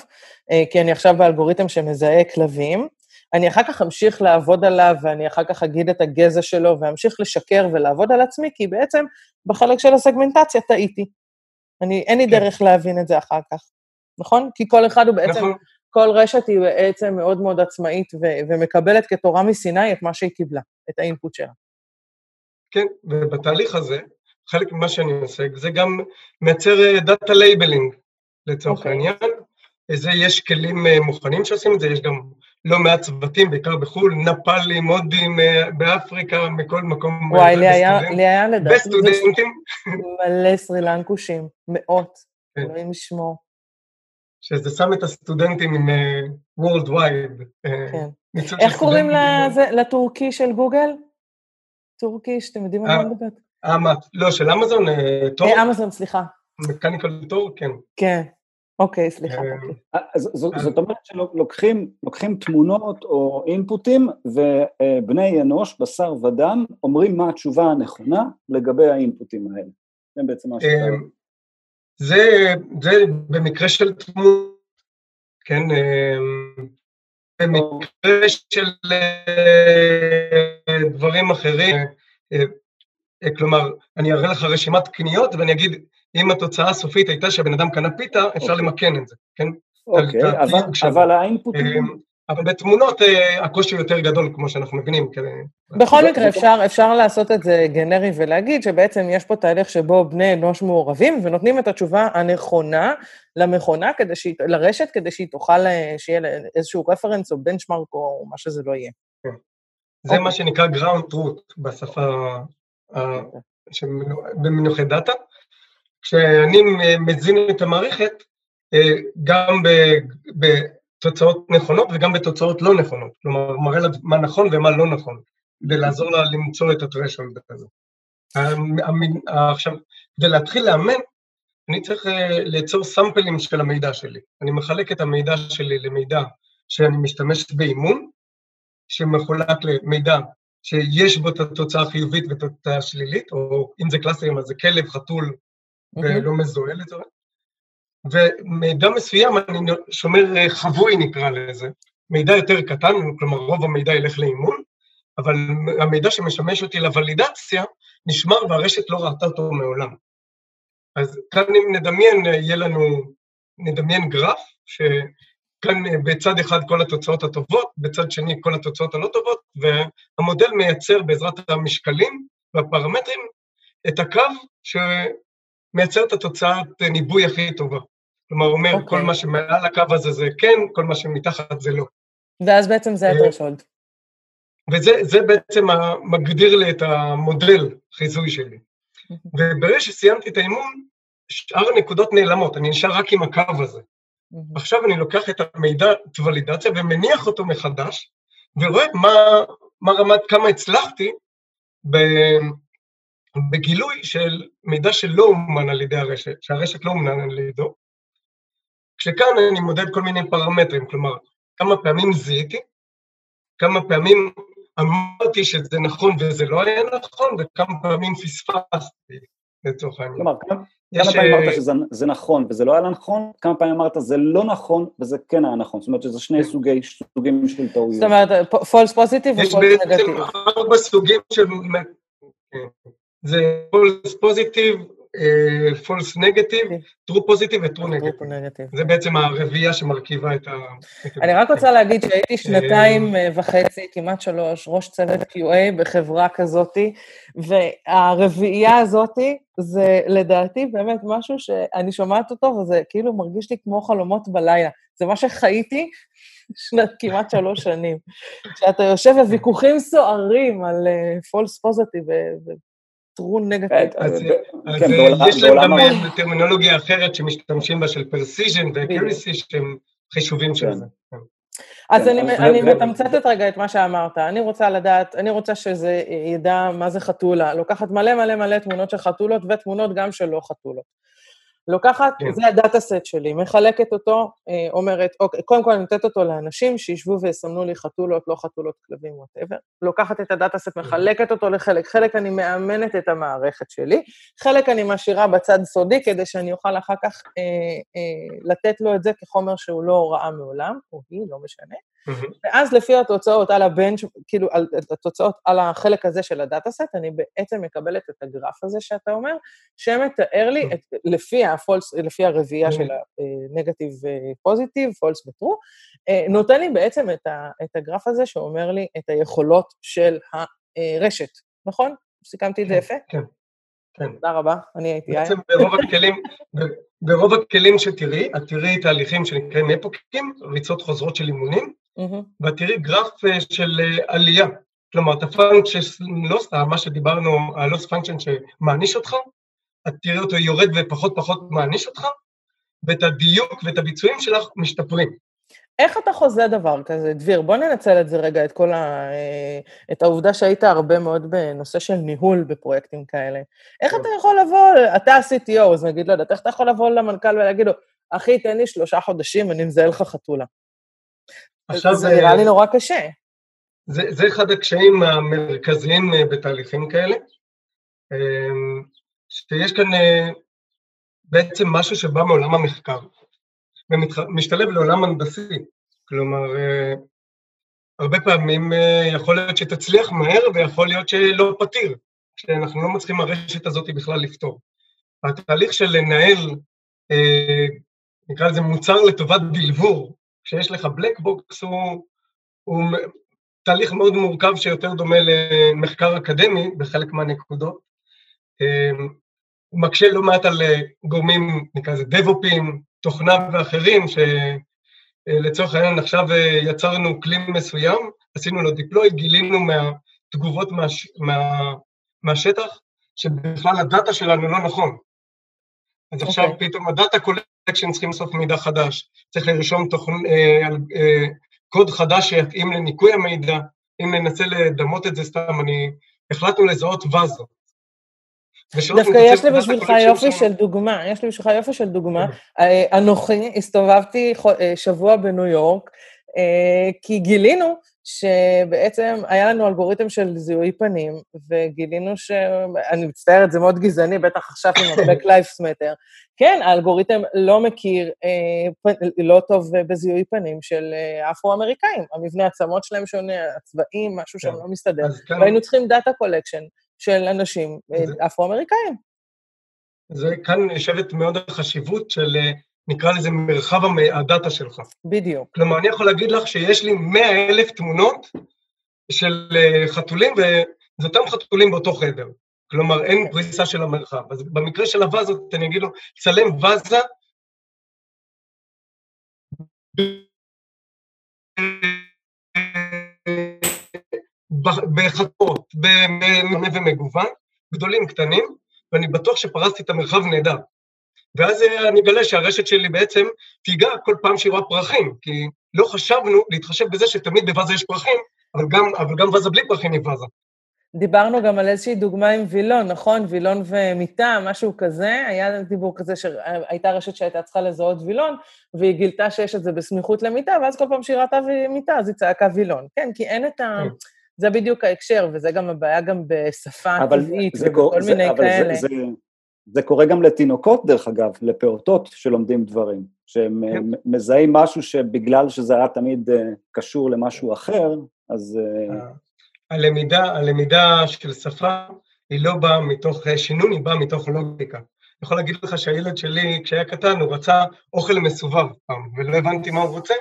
אה, כי אני עכשיו באלגוריתם שמזהה כלבים, אני אחר כך אמשיך לעבוד עליו, ואני אחר כך אגיד את הגזע שלו, ואמשיך לשקר ולעבוד על עצמי, כי בעצם בחלק של הסגמנטציה טעיתי. אני, אין לי כן. דרך להבין את זה אחר כך, נכון? כי כל אחד הוא בעצם, נכון. כל רשת היא בעצם מאוד מאוד עצמאית ו- ומקבלת כתורה מסיני את מה שהיא קיבלה, את ה input שלה. כן, ובתהליך הזה, חלק ממה שאני עושה, זה גם מייצר data labeling, לצורך okay. אוקיי. העניין. זה, יש כלים אה, מוכנים שעושים את זה, יש גם לא מעט צוותים, בעיקר בחו"ל, נפאלים, הודים, אה, באפריקה, מכל מקום. וואי, לי היה, לי היה לדעתי... וסטודנטים. [LAUGHS] מלא סרילנקושים, מאות, כן. אלוהים ישמור. שזה שם את הסטודנטים עם World Wide. כן. איך קוראים לטורקי של גוגל? טורקי, שאתם יודעים על מה מדברת? לא, של אמזון, טור? אמזון, סליחה. מקניקל טור, כן. כן. אוקיי, סליחה. אה, אוקיי. אה, זאת אומרת שלוקחים תמונות או אינפוטים ובני אנוש, בשר ודם, אומרים מה התשובה הנכונה לגבי האינפוטים האלה. זה בעצם מה שאתה... אה, זה במקרה של תמונות, כן, במקרה של דברים אחרים, כלומר, אני אראה לך רשימת קניות ואני אגיד, אם התוצאה הסופית הייתה שהבן אדם קנה פיתה, אפשר okay. אוקיי. למקן את זה, כן? אוקיי, okay, אבל, אבל האינפוטים... אמ, אבל בתמונות אה, הקושי יותר גדול, כמו שאנחנו מבינים. בכל מקרה, אפשר, אפשר לעשות את זה גנרי ולהגיד שבעצם יש פה תהליך שבו בני אנוש מעורבים ונותנים את התשובה הנכונה למכונה, כדי שהיא, לרשת, כדי שהיא תוכל, אה, שיהיה איזשהו רפרנס או בנצ'מרק או מה שזה לא יהיה. כן. זה okay. מה אוקיי. שנקרא ground truth בשפה, במינוחי דאטה. כשאני מזין את המערכת, אה, גם בתוצאות נכונות וגם בתוצאות לא נכונות. כלומר, מראה לה מה נכון ומה לא נכון, כדי לעזור לה למצוא את הטרשולד הזה. עכשיו, כדי להתחיל לאמן, אני צריך אה, ליצור סאמפלים של המידע שלי. אני מחלק את המידע שלי למידע שאני משתמש באימון, שמחולק למידע שיש בו את התוצאה החיובית ואת התוצאה השלילית, או אם זה קלאסרים אז זה כלב, חתול, ולא מזוהה לצורך. ומידע מסוים, אני שומר אה, חבוי נקרא לזה, מידע יותר קטן, כלומר רוב המידע ילך לאימון, אבל המידע שמשמש אותי לוולידציה נשמר והרשת לא ראתה אותו מעולם. אז כאן אם נדמיין, אה, יהיה לנו, נדמיין גרף, שכאן אה, בצד אחד כל התוצאות הטובות, בצד שני כל התוצאות הלא טובות, והמודל מייצר בעזרת המשקלים והפרמטרים את הקו ש... מייצר את התוצאת ניבוי הכי טובה. כלומר, אומר, okay. כל אוקיי. מה שמעל הקו הזה זה כן, כל מה שמתחת זה לא. ואז בעצם זה הטרשולד. וזה בעצם מגדיר לי את המודל חיזוי שלי. וברגע שסיימתי את האימון, שאר הנקודות נעלמות, אני נשאר רק עם הקו הזה. עכשיו אני לוקח את המידע, את הוולידציה, ומניח אותו מחדש, ורואה מה, מה רמת, כמה הצלחתי בגילוי של מידע שלא אומן על ידי הרשת, שהרשת לא אומנן על ידו, כשכאן אני מודד כל מיני פרמטרים, כלומר, כמה פעמים זיהיתי, כמה פעמים אמרתי שזה נכון וזה לא היה נכון, וכמה פעמים פספסתי, לצורך העניין. כלומר, כמה, כמה פעמים אמרת אה, שזה נכון וזה לא היה נכון, כמה פעמים אמרת זה לא נכון וזה כן היה נכון, זאת אומרת שזה שני סוגי, סוגים של טעויות. זאת אומרת, false positive ו-false negative. יש בעצם ארבע סוגים של... זה false positive, false negative, true positive ו-true negative. זה בעצם הרביעייה שמרכיבה את ה... אני רק רוצה להגיד שהייתי שנתיים אה, וחצי, כמעט שלוש, ראש צוות QA בחברה כזאתי, והרביעייה הזאתי זה לדעתי באמת משהו שאני שומעת אותו, וזה כאילו מרגיש לי כמו חלומות בלילה. זה מה שחייתי שנת כמעט שלוש שנים. שאתה יושב בוויכוחים סוערים על אה, false positive true negative. אז כן, יש להם גם טרמינולוגיה אחרת שמשתמשים בה של precision ו accuracy שהם חישובים של כן. זה. כן. אז אני מתמצתת רגע את מה שאמרת. אני רוצה לדעת, אני רוצה שזה ידע מה זה חתולה. לוקחת מלא מלא מלא תמונות של חתולות ותמונות גם של לא חתולות. לוקחת, כן. זה ה data set שלי, מחלקת אותו, אה, אומרת, אוקיי, קודם כל אני נותנת אותו לאנשים שישבו ויסמנו לי חתולות, לא חתולות, כלבים, whatever. לוקחת את ה data set, מחלקת אותו לחלק, חלק אני מאמנת את המערכת שלי, חלק אני משאירה בצד סודי כדי שאני אוכל אחר כך אה, אה, לתת לו את זה כחומר שהוא לא ראה מעולם, או היא, לא משנה. ואז לפי התוצאות על ה bench, כאילו, על, התוצאות על החלק הזה של ה data set, אני בעצם מקבלת את הגרף הזה שאתה אומר, שמתאר לי, את, לפי, הפולס, לפי הרביעייה של הנגטיב פוזיטיב, פולס וטרו, נותן לי בעצם את, ה, את הגרף הזה שאומר לי את היכולות של הרשת, נכון? סיכמתי את זה יפה? כן. כן. תודה רבה, אני הייתי יאיר. בעצם ברוב הכלים, ברוב הכלים שתראי, את תראי תהליכים שנקראים אפוקים, ריצות חוזרות של אימונים, ואת תראי גרף אה, של אה, עלייה. כלומר, את ה function, לא סתם, מה שדיברנו, ה loss function שמעניש אותך, את תראי אותו יורד ופחות פחות מעניש אותך, ואת הדיוק ואת הביצועים שלך משתפרים. איך אתה חוזה דבר כזה, דביר? בוא ננצל את זה רגע, את כל ה... אה, את העובדה שהיית הרבה מאוד בנושא של ניהול בפרויקטים כאלה. איך אתה יכול לבוא, אתה ה-CTO, אז נגיד, לא יודעת, איך אתה יכול לבוא למנכ"ל ולהגיד לו, אחי, תן לי שלושה חודשים, אני מזהה לך חתולה. עכשיו... זה נראה לי אה, נורא קשה. זה, זה אחד הקשיים המרכזיים אה, בתהליכים כאלה, שיש כאן בעצם משהו שבא מעולם המחקר. ומשתלב לעולם הנדסי. כלומר, אה, הרבה פעמים אה, יכול להיות שתצליח מהר ויכול להיות שלא פתיר, שאנחנו לא מצליחים הרשת הזאת בכלל לפתור. התהליך של לנהל, אה, נקרא לזה מוצר לטובת delivery, כשיש לך black box, הוא, הוא תהליך מאוד מורכב שיותר דומה למחקר אקדמי בחלק מהנקודות. הוא מקשה לא מעט על גורמים, נקרא לזה DevOps ים, תוכנה ואחרים, שלצורך העניין עכשיו אה, יצרנו כלי מסוים, עשינו לו deploy, גילינו מהתגובות מהש... מה... מהשטח, שבכלל ה data שלנו לא נכון. אז okay. עכשיו אוקיי. פתאום ה data collection צריכים לעשות מידע חדש, צריך לרשום תוכנ... אה, אה, קוד חדש שיתאים לניקוי המידע, אם ננסה לדמות את זה סתם, אני... החלטנו לזהות וזו. דווקא יש לי בשבילך יופי של דוגמה, יש לי בשבילך יופי של דוגמה. כן. אה, אנוכי הסתובבתי אה, שבוע בניו יורק, אה, כי גילינו שבעצם היה לנו אלגוריתם של זיהוי פנים, וגילינו ש... אני מצטערת, זה מאוד גזעני, בטח עכשיו עם ה-Black [LAUGHS] Lives Matter. כן, האלגוריתם לא מכיר, אה, לא טוב בזיהוי פנים של אה, אפרו-אמריקאים. המבנה עצמות שלהם שונה, הצבעים, משהו שם כן. לא מסתדר. והיינו צריכים data collection. של אנשים אה, אפרו-אמריקאים. זה כאן יושבת מאוד החשיבות של, אה, נקרא לזה, מרחב הדאטה שלך. בדיוק. כלומר, אני יכול להגיד לך שיש לי 100 אלף תמונות של אה, חתולים, וזה אותם חתולים באותו חדר. כלומר, אין פריסה של המרחב. אז במקרה של הווזות, אני אגיד לו, צלם וזה במבנה ומגוון, גדולים, קטנים, ואני בטוח שפרסתי את המרחב נהדר. ואז אה, אני אגלה שהרשת שלי בעצם תיגע כל פעם שהיא רואה פרחים, כי לא חשבנו להתחשב בזה שתמיד בוואזה יש פרחים, אבל גם, אבל גם וואזה בלי פרחים היא וואזה. דיברנו גם על איזושהי דוגמה עם וילון, נכון? וילון ומיטה, משהו כזה. היה דיבור כזה שהייתה רשת שהייתה צריכה לזהות וילון, והיא גילתה שיש את זה בסמיכות למיטה, ואז כל פעם שהיא ראתה מיטה, אז היא צעקה וילון. כן, כי אין את ה... כן. זה בדיוק ההקשר, וזה גם הבעיה גם בשפה טבעית ובכל זה, מיני אבל כאלה. זה, זה, זה קורה גם לתינוקות, דרך אגב, לפעוטות שלומדים דברים, שהם כן. מזהים משהו שבגלל שזה היה תמיד אה, קשור למשהו אחר, אז... אה, הלמידה, הלמידה של שפה היא לא באה מתוך שינון, היא באה מתוך לוגיקה. אני יכול להגיד לך שהילד שלי, כשהיה קטן, הוא רצה אוכל מסובב פעם, ולא הבנתי מה הוא רוצה,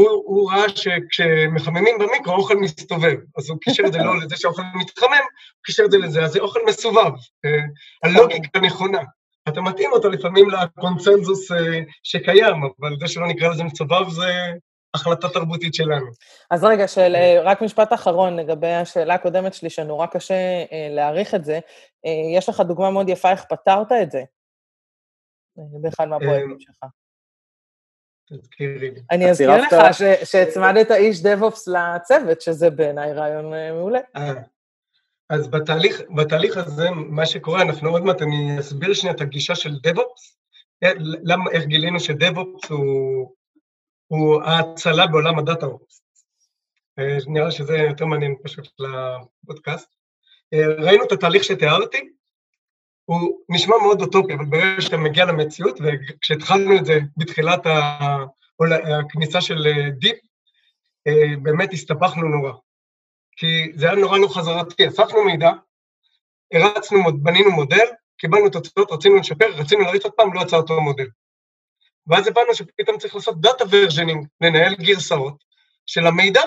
הוא, הוא ראה שכשמחממים במיקרו, האוכל מסתובב. אז הוא קישר את זה לא לזה שהאוכל מתחמם, הוא קישר את זה לזה, אז זה אוכל מסובב. אה, הלוגיקה נכונה. אתה מתאים אותו לפעמים לקונצנזוס אה, שקיים, אבל זה שלא נקרא לזה מסובב זה החלטה תרבותית שלנו. אז רגע, של, אה, רק משפט אחרון לגבי השאלה הקודמת שלי, שנורא קשה להעריך את זה. יש לך דוגמה מאוד יפה איך פתרת את זה באחד מהפרויקטים שלך. אני אזכיר לך שהצמדת איש דב-אופס לצוות, שזה בעיניי רעיון אה, מעולה. אה, אז בתהליך, בתהליך הזה, מה שקורה, אנחנו עוד מעט, אני אסביר שנייה את הגישה של DevOps, אה, למה, איך גילינו ש DevOps הוא, הוא ההצלה בעולם ה DataOps. נראה שזה יותר מעניין פשוט לפודקאסט. ראינו את התהליך שתיארתי, הוא נשמע מאוד אוטופי, אבל ברגע שאתה מגיע למציאות, וכשהתחלנו את זה בתחילת הכניסה של אה, deep, אה, באמת הסתבכנו נורא. כי זה היה נורא לא חזרתי, אספנו מידע, הרצנו, בנינו מודל, קיבלנו תוצאות, רצינו לשפר, רצינו להריץ עוד פעם, לא יצא אותו מודל. ואז הבנו שפתאום צריך לעשות data versioning, לנהל גרסאות של המידע,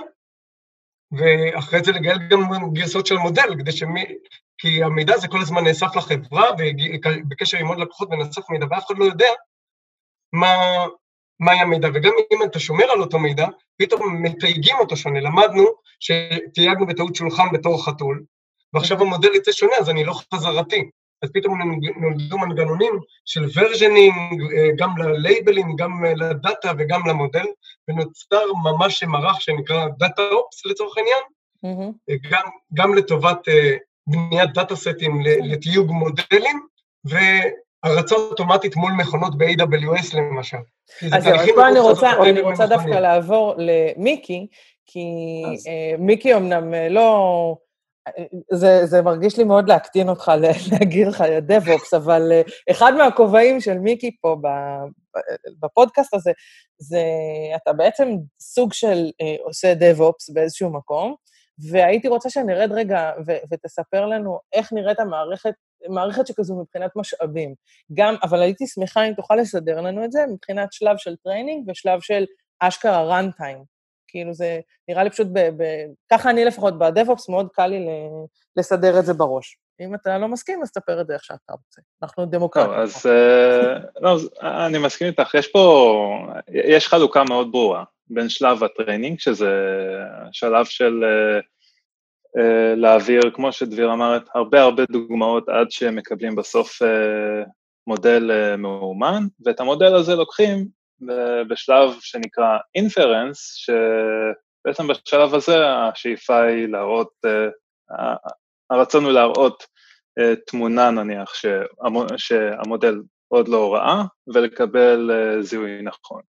ואחרי זה לנהל גם גרסאות של מודל, כדי שמי, כי המידע הזה כל הזמן נאסף לחברה, ובקשר עם עוד לקוחות ונאסף מידע, ואף אחד לא יודע מה, מהי המידע. וגם אם אתה שומר על אותו מידע, פתאום מתייגים אותו שונה. למדנו שתייגנו בטעות שולחן בתור חתול, ועכשיו המודל יצא שונה, אז אני לא חזרתי. אז פתאום נולדו מנגנונים של versioning, גם ללייבלים, גם ל data וגם למודל, ונוצר ממש מערך שנקרא DataOps לצורך העניין, mm-hmm. גם, גם לטובת אה, בניית data set ים לתיוג מודלים, והרצה אוטומטית מול מכונות ב-AWS למשל. אז זהו, אז פה אני רוצה, אני רוצה דווקא לעבור למיקי, כי אז... אה, מיקי אמנם אה, לא... זה, זה מרגיש לי מאוד להקטין אותך, [LAUGHS] להגיד לך דב-אופס, אבל אה, אחד מהכובעים של מיקי פה בפודקאסט הזה, זה אתה בעצם סוג של עושה דב-אופס באיזשהו מקום, והייתי רוצה שנרד רגע ו- ותספר לנו איך נראית המערכת, מערכת שכזו מבחינת משאבים. גם, אבל הייתי שמחה אם תוכל לסדר לנו את זה מבחינת שלב של training ושלב של אשכרה runtime. כאילו זה נראה לי פשוט, ב- ב- ככה אני לפחות ב-DevOps, מאוד קל לי לסדר את זה בראש. אם אתה לא מסכים, אז תספר את זה איך שאתה רוצה. אנחנו דמוקרטים. אז, uh, לא, אני מסכים איתך. יש פה, יש חלוקה מאוד ברורה. בין שלב ה training, שזה שלב של uh, uh, להעביר, כמו שדביר אמרת, הרבה הרבה דוגמאות עד שהם מקבלים בסוף uh, מודל uh, מאומן, ואת המודל הזה לוקחים בשלב שנקרא אינפרנס, שבעצם בשלב הזה השאיפה היא להראות, uh, הרצון הוא להראות uh, תמונה נניח שהמודל עוד לא ראה, ולקבל uh, זיהוי נכון.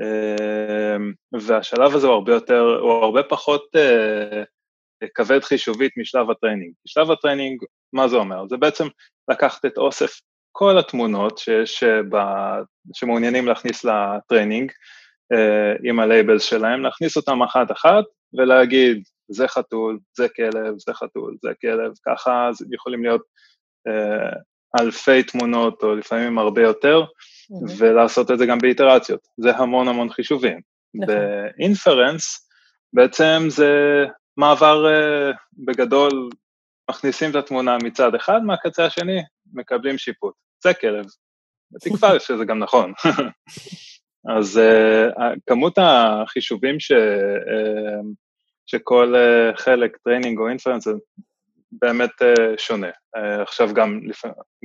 אמ, והשלב הזה הוא הרבה יותר, הוא הרבה פחות אה, כבד חישובית משלב ה training. שלב ה training, מה זה אומר? זה בעצם לקחת את אוסף כל התמונות שיש, אה, ב, שמעוניינים להכניס ל training אה, עם ה labels שלהם, להכניס אותם אחת-אחת ולהגיד, זה חתול, זה כלב, זה חתול, זה כלב, ככה יכולים להיות אלפי תמונות או לפעמים הרבה יותר, ולעשות את זה גם באיטרציות. זה המון המון חישובים. נכון. ב inference בעצם זה מעבר uh, בגדול, מכניסים את התמונה מצד אחד, מהקצה השני מקבלים שיפוט. זה כלב. בתקווה [LAUGHS] שזה גם נכון. [LAUGHS] אז uh, כמות החישובים ש, uh, שכל uh, חלק, training או inference, זה באמת uh, שונה. Uh, עכשיו גם,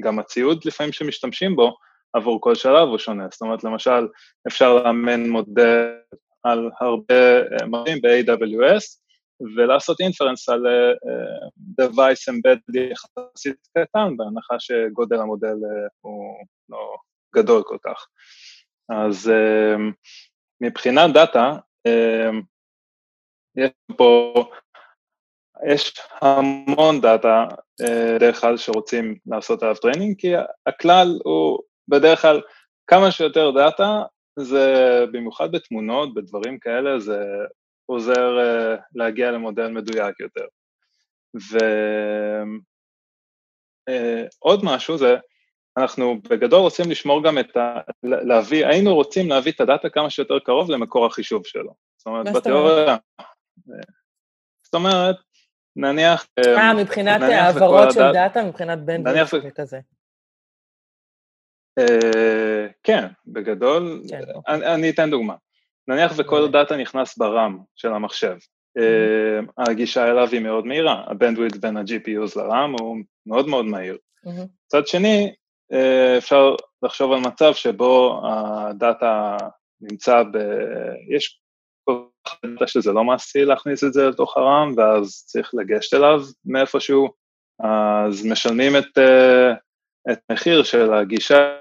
גם הציוד לפעמים שמשתמשים בו, עבור כל שלב הוא שונה. זאת אומרת, למשל, אפשר לאמן מודל על הרבה אה, מודלים ב-AWS, ולעשות inference על uh, device embedded יחסית קטן, בהנחה שגודל המודל הוא לא גדול כל כך. אז מבחינת data, יש פה, יש המון data דרך כלל שרוצים לעשות עליו training, כי הכלל הוא בדרך כלל כמה שיותר דאטה, זה במיוחד בתמונות, בדברים כאלה, זה עוזר uh, להגיע למודל מדויק יותר. ועוד uh, משהו זה, אנחנו בגדול רוצים לשמור גם את ה... להביא, היינו רוצים להביא את הדאטה כמה שיותר קרוב למקור החישוב שלו. זאת אומרת, בתיאוריה... זאת אומרת, נניח... אה, מבחינת העברות של דאטה, מבחינת bandwidth וכזה. כן, בגדול, כן, אוקיי. אני, אתן דוגמה. נניח וכל אוקיי. דאטה נכנס ב RAM של המחשב, mm-hmm. הגישה אליו היא מאוד מהירה, ה bandwidth בין ה-GPUs ל RAM הוא מאוד מאוד מהיר. מצד mm-hmm. שני, אה, אפשר לחשוב על מצב שבו הדאטה נמצא ב... יש דאטה שזה לא מעשי להכניס את זה לתוך הרם, ואז צריך לגשת אליו מאיפשהו, אז משלמים את, אה, את מחיר של הגישה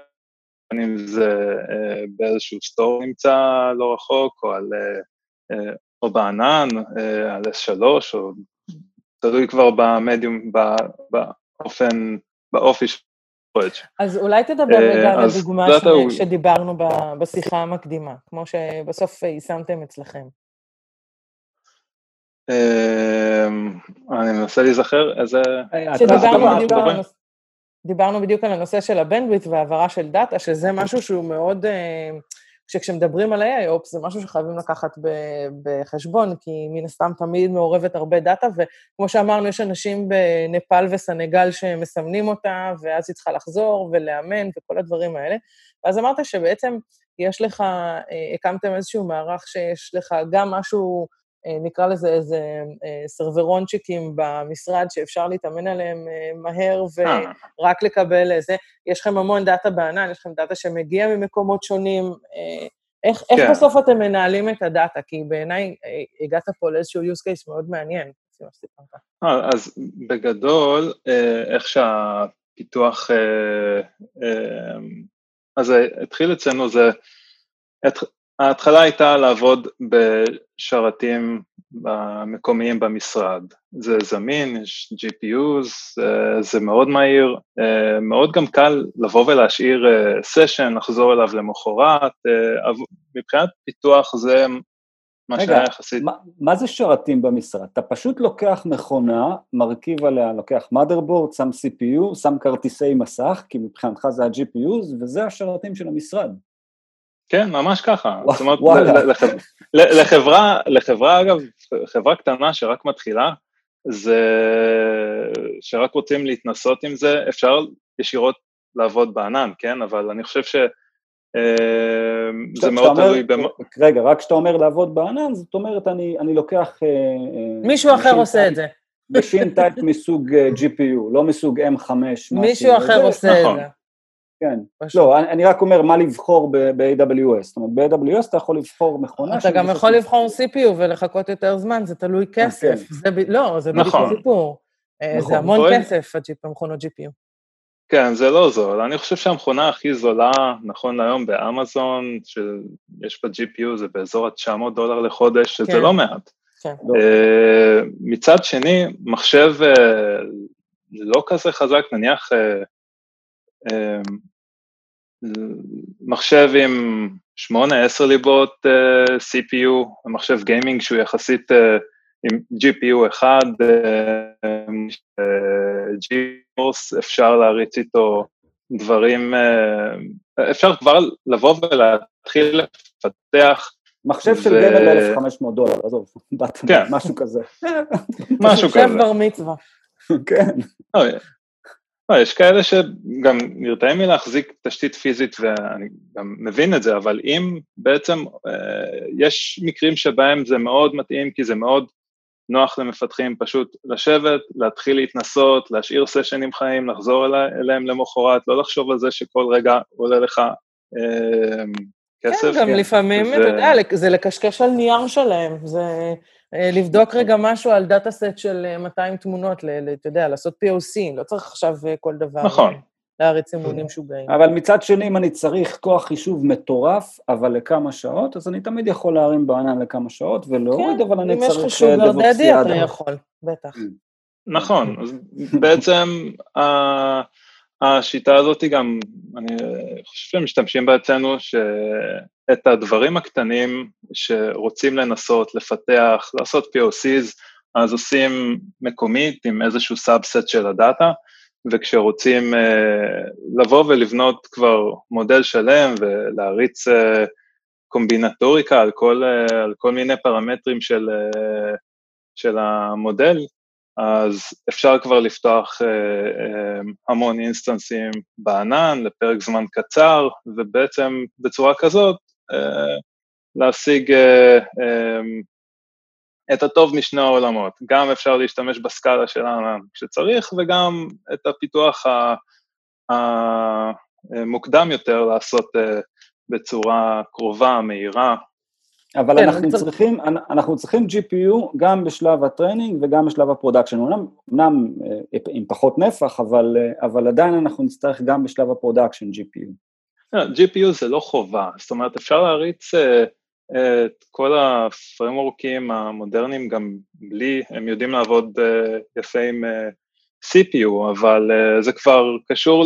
אם זה אה, באיזשהו סטור נמצא לא רחוק, או, על, אה, אה, או בענן, על S3, או תלוי כבר במדיום, באופן, באופי של פרויקט. אז אולי תדבר רגע על הדוגמה שדיברנו בשיחה המקדימה, כמו שבסוף יישמתם אצלכם. אני מנסה להיזכר איזה... שדיברנו בדיוק על הנושא. דיברנו בדיוק על הנושא של ה bandwidth והעברה של דאטה, שזה משהו שהוא מאוד, אה, כשמדברים על AI-Ops זה משהו שחייבים לקחת בחשבון, כי מן הסתם תמיד מעורבת הרבה דאטה, וכמו שאמרנו, יש אנשים בנפאל וסנגל שמסמנים אותה, ואז היא צריכה לחזור ולאמן וכל הדברים האלה. ואז אמרת שבעצם יש לך, אה, הקמתם איזשהו מערך שיש לך גם משהו... אה, נקרא לזה איזה אה, סרברונצ'יקים במשרד שאפשר להתאמן עליהם אה, מהר ורק לקבל איזה, יש לכם המון דאטה בענן, יש לכם דאטה שמגיע ממקומות שונים. איך, איך כן. בסוף אתם מנהלים את הדאטה? כי בעיניי הגעת פה לאיזשהו use case מאוד מעניין. אז בגדול, איך שהפיתוח, אז התחיל אצלנו זה, ההתחלה הייתה לעבוד בשרתים מקומיים במשרד. זה זמין, יש GPUs, זה מאוד מהיר, מאוד גם קל לבוא ולהשאיר סשן, לחזור אליו למחרת, מבחינת פיתוח זה מה שהיה יחסית. מה, מה זה שרתים במשרד? אתה פשוט לוקח מכונה, מרכיב עליה, לוקח motherboard, שם CPU, שם כרטיסי מסך, כי מבחינתך זה ה-GPUs, וזה השרתים של המשרד. כן, ממש ככה. זאת אומרת, לחברה, לחברה, אגב, חברה קטנה שרק מתחילה, זה שרק רוצים להתנסות עם זה, אפשר ישירות לעבוד בענן, כן? אבל אני חושב ש... אה, זה מאוד תלוי במה... רגע, רק כשאתה אומר לעבוד בענן, זאת אומרת, אני, אני לוקח... אה, אה, מישהו אחר עושה את זה. Machine טייפ מסוג GPU, לא מסוג M5. מישהו אחר עושה את. זה. כן. פשוט. לא, אני, אני רק אומר מה לבחור ב-AWS. זאת אומרת, ב-AWS אתה יכול לבחור מכונה... אתה גם יכול לבחור CPU ולחכות יותר זמן, זה תלוי כן. כסף. כן. זה ב... לא, זה בדיוק נכון. הסיפור. אה, נכון. זה המון בואי... כסף, המכונות GPU. כן, זה לא זול. אני חושב שהמכונה הכי זולה, נכון להיום באמזון, שיש בה GPU, זה באזור ה-900 דולר לחודש, שזה כן. לא מעט. כן. Uh, מצד שני, מחשב uh, לא כזה חזק, נניח מחשב עם 8-10 ליבות uh, אה, CPU, מחשב גיימינג שהוא יחסית uh, עם GPU אחד, uh, GPOS, אפשר להריץ איתו דברים, uh, אפשר כבר לבוא ולהתחיל לפתח. מחשב של גיימר ב-1500 דולר, עזוב, כן. [LAUGHS] משהו כזה. משהו כזה. מחשב בר מצווה. כן. לא, יש כאלה שגם נרתעים מלהחזיק תשתית פיזית ואני גם מבין את זה, אבל אם בעצם אה, יש מקרים שבהם זה מאוד מתאים כי זה מאוד נוח למפתחים פשוט לשבת, להתחיל להתנסות, להשאיר סשנים חיים, לחזור אלי, אליהם למחרת, לא לחשוב על זה שכל רגע עולה לך אה, כסף. כן, גם כן. לפעמים, ו... אתה יודע, זה לקשקש על נייר שלהם, זה... לבדוק רגע משהו על דאטה סט של 200 תמונות, אתה יודע, לעשות POC, לא צריך עכשיו כל דבר. נכון. להריץ אימונים משוגעים. אבל מצד שני, אם אני צריך כוח חישוב מטורף, אבל לכמה שעות, אז אני תמיד יכול להרים בענן לכמה שעות ולהוריד, כן, אבל אני צריך... אם יש חישוב ורדדי, אתה יכול, בטח. נכון, אז בעצם השיטה הזאת היא גם, אני חושב שמשתמשים בה אצלנו, שאת הדברים הקטנים שרוצים לנסות, לפתח, לעשות POCs, אז עושים מקומית עם איזשהו subset של הדאטה, וכשרוצים uh, לבוא ולבנות כבר מודל שלם ולהריץ uh, קומבינטוריקה על כל, uh, על כל מיני פרמטרים של, uh, של המודל, אז אפשר כבר לפתוח uh, uh, המון אינסטנסים בענן לפרק זמן קצר, ובעצם בצורה כזאת uh, להשיג את הטוב משני העולמות, גם אפשר להשתמש בסקאלה שלנו כשצריך, וגם את הפיתוח המוקדם יותר לעשות אה, בצורה קרובה, מהירה. אבל כן, אנחנו, צריך... צריכים, אנחנו צריכים GPU גם בשלב ה training וגם בשלב ה production, אמנם, אה, עם פחות נפח, אבל, אה, אבל עדיין אנחנו נצטרך גם בשלב ה production GPU. GPU זה לא חובה, זאת אומרת אפשר להריץ את כל ה framework ים המודרניים גם בלי, הם יודעים לעבוד אה, יפה עם אה, CPU, אבל זה כבר קשור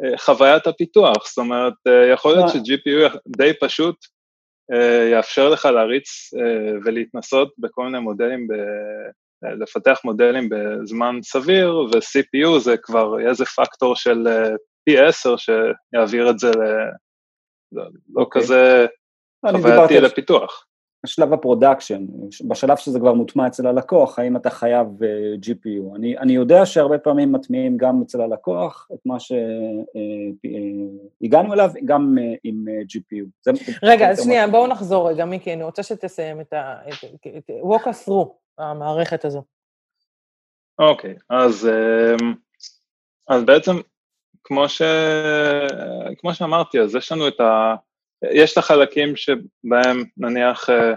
לחוויית הפיתוח, זאת אומרת, יכול להיות ש-GPU די פשוט יאפשר לך להריץ ולהתנסות בכל מיני מודלים, ב... לפתח מודלים בזמן סביר, ו-CPU זה כבר איזה פקטור של פי 10 שיעביר את זה ל... לא, לא okay. אוקיי. כזה חווייתי לפיתוח. שלב ה production, בשלב שזה כבר מוטמע אצל הלקוח, האם אתה חייב uh, אה, GPU. אני, אני יודע שהרבה פעמים מטמיעים גם אצל הלקוח את מה שהגענו uh, uh, אליו, גם uh, עם uh, GPU. זה רגע, אז שנייה, בואו נחזור רגע, מיקי, אני רוצה שתסיים את ה... את, את, walk us through המערכת הזו. אוקיי, okay, אז, אז בעצם, כמו, ש, כמו שאמרתי, אז יש לנו את ה... יש את החלקים שבהם נניח אה,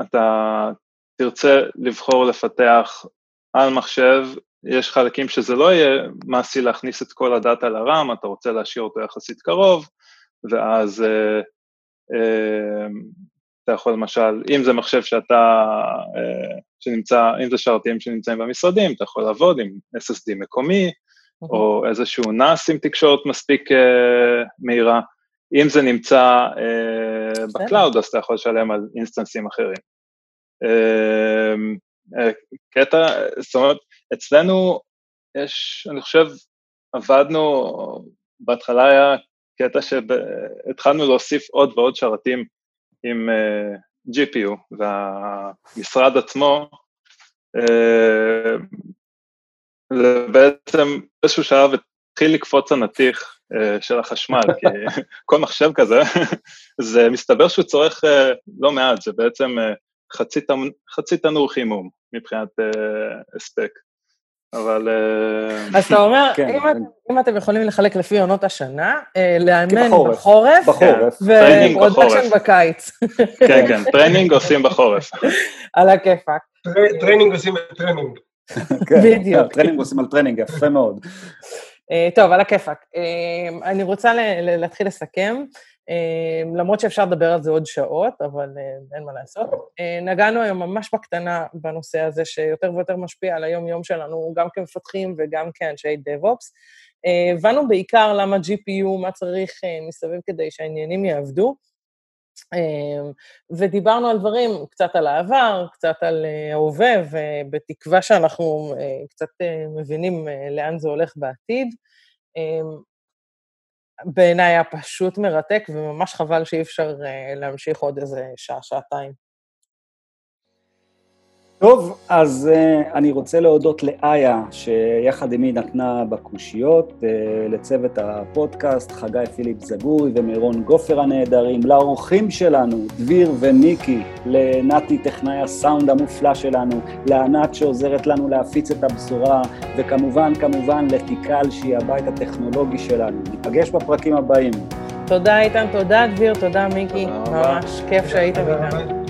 אתה תרצה לבחור לפתח על מחשב, יש חלקים שזה לא יהיה מעשי להכניס את כל הדאטה לרם, אתה רוצה להשאיר אותו יחסית קרוב, ואז אה, אה, אתה יכול למשל, אם זה מחשב שאתה, אה, שנמצא, אם זה שרתים שנמצאים במשרדים, אתה יכול לעבוד עם SSD מקומי, mm-hmm. או איזשהו NAS עם תקשורת מספיק אה, מהירה. אם זה נמצא אה, ב cloud, אז אתה יכול לשלם על instance ים אחרים. אה, אה, קטע, זאת אומרת, אצלנו יש, אני חושב, עבדנו, בהתחלה היה קטע שהתחלנו להוסיף עוד ועוד שרתים עם uh, GPU, והמשרד עצמו, uh, זה בעצם באיזשהו שלב התחיל לקפוץ הנתיך אה, של החשמל, כי [LAUGHS] כל מחשב כזה, זה מסתבר שהוא צורך אה, לא מעט, זה בעצם אה, חצי, חצי תנור חימום מבחינת הספק. אבל... אז אתה אומר, כן, אם, כן. אם אתם יכולים לחלק לפי עונות השנה, לאמן בחורף, בחורף, בחורף. ו production בקיץ. [LAUGHS] כן, כן, training עושים בחורף. [LAUGHS] על הכיפאק. training עושים ב training. כן, בדיוק. training עושים על training, יפה מאוד. אה, טוב, על הכיפאק. אה, אני רוצה להתחיל לסכם, אה, למרות שאפשר לדבר על זה עוד שעות, אבל אין מה לעשות. נגענו היום ממש בקטנה בנושא הזה, שיותר ויותר משפיע על היום-יום שלנו, גם כמפתחים וגם כאנשי DevOps. הבנו בעיקר למה GPU, מה צריך מסביב כדי שהעניינים יעבדו. אמ, ודיברנו על דברים, קצת על העבר, קצת על אה, ההווה, ובתקווה שאנחנו אה, קצת אה, מבינים לאן זה הולך בעתיד. אמ, בעיניי היה פשוט מרתק, וממש חבל שאי אפשר להמשיך עוד איזה שעה, שעתיים. טוב, אז uh, אני רוצה להודות לאיה, שיחד עימי נתנה בקושיות, uh, לצוות הפודקאסט, חגי פיליפ זגורי ומירון גופר הנהדרים, לאורחים שלנו, דביר ומיקי, לנתי טכנאי הסאונד המופלא שלנו, לענת שעוזרת לנו להפיץ את הבשורה, וכמובן, כמובן, לתיקל שהיא הבית הטכנולוגי שלנו. ניפגש בפרקים הבאים. תודה איתן, תודה דביר, תודה מיקי, תודה ממש כיף שהייתם איתנו.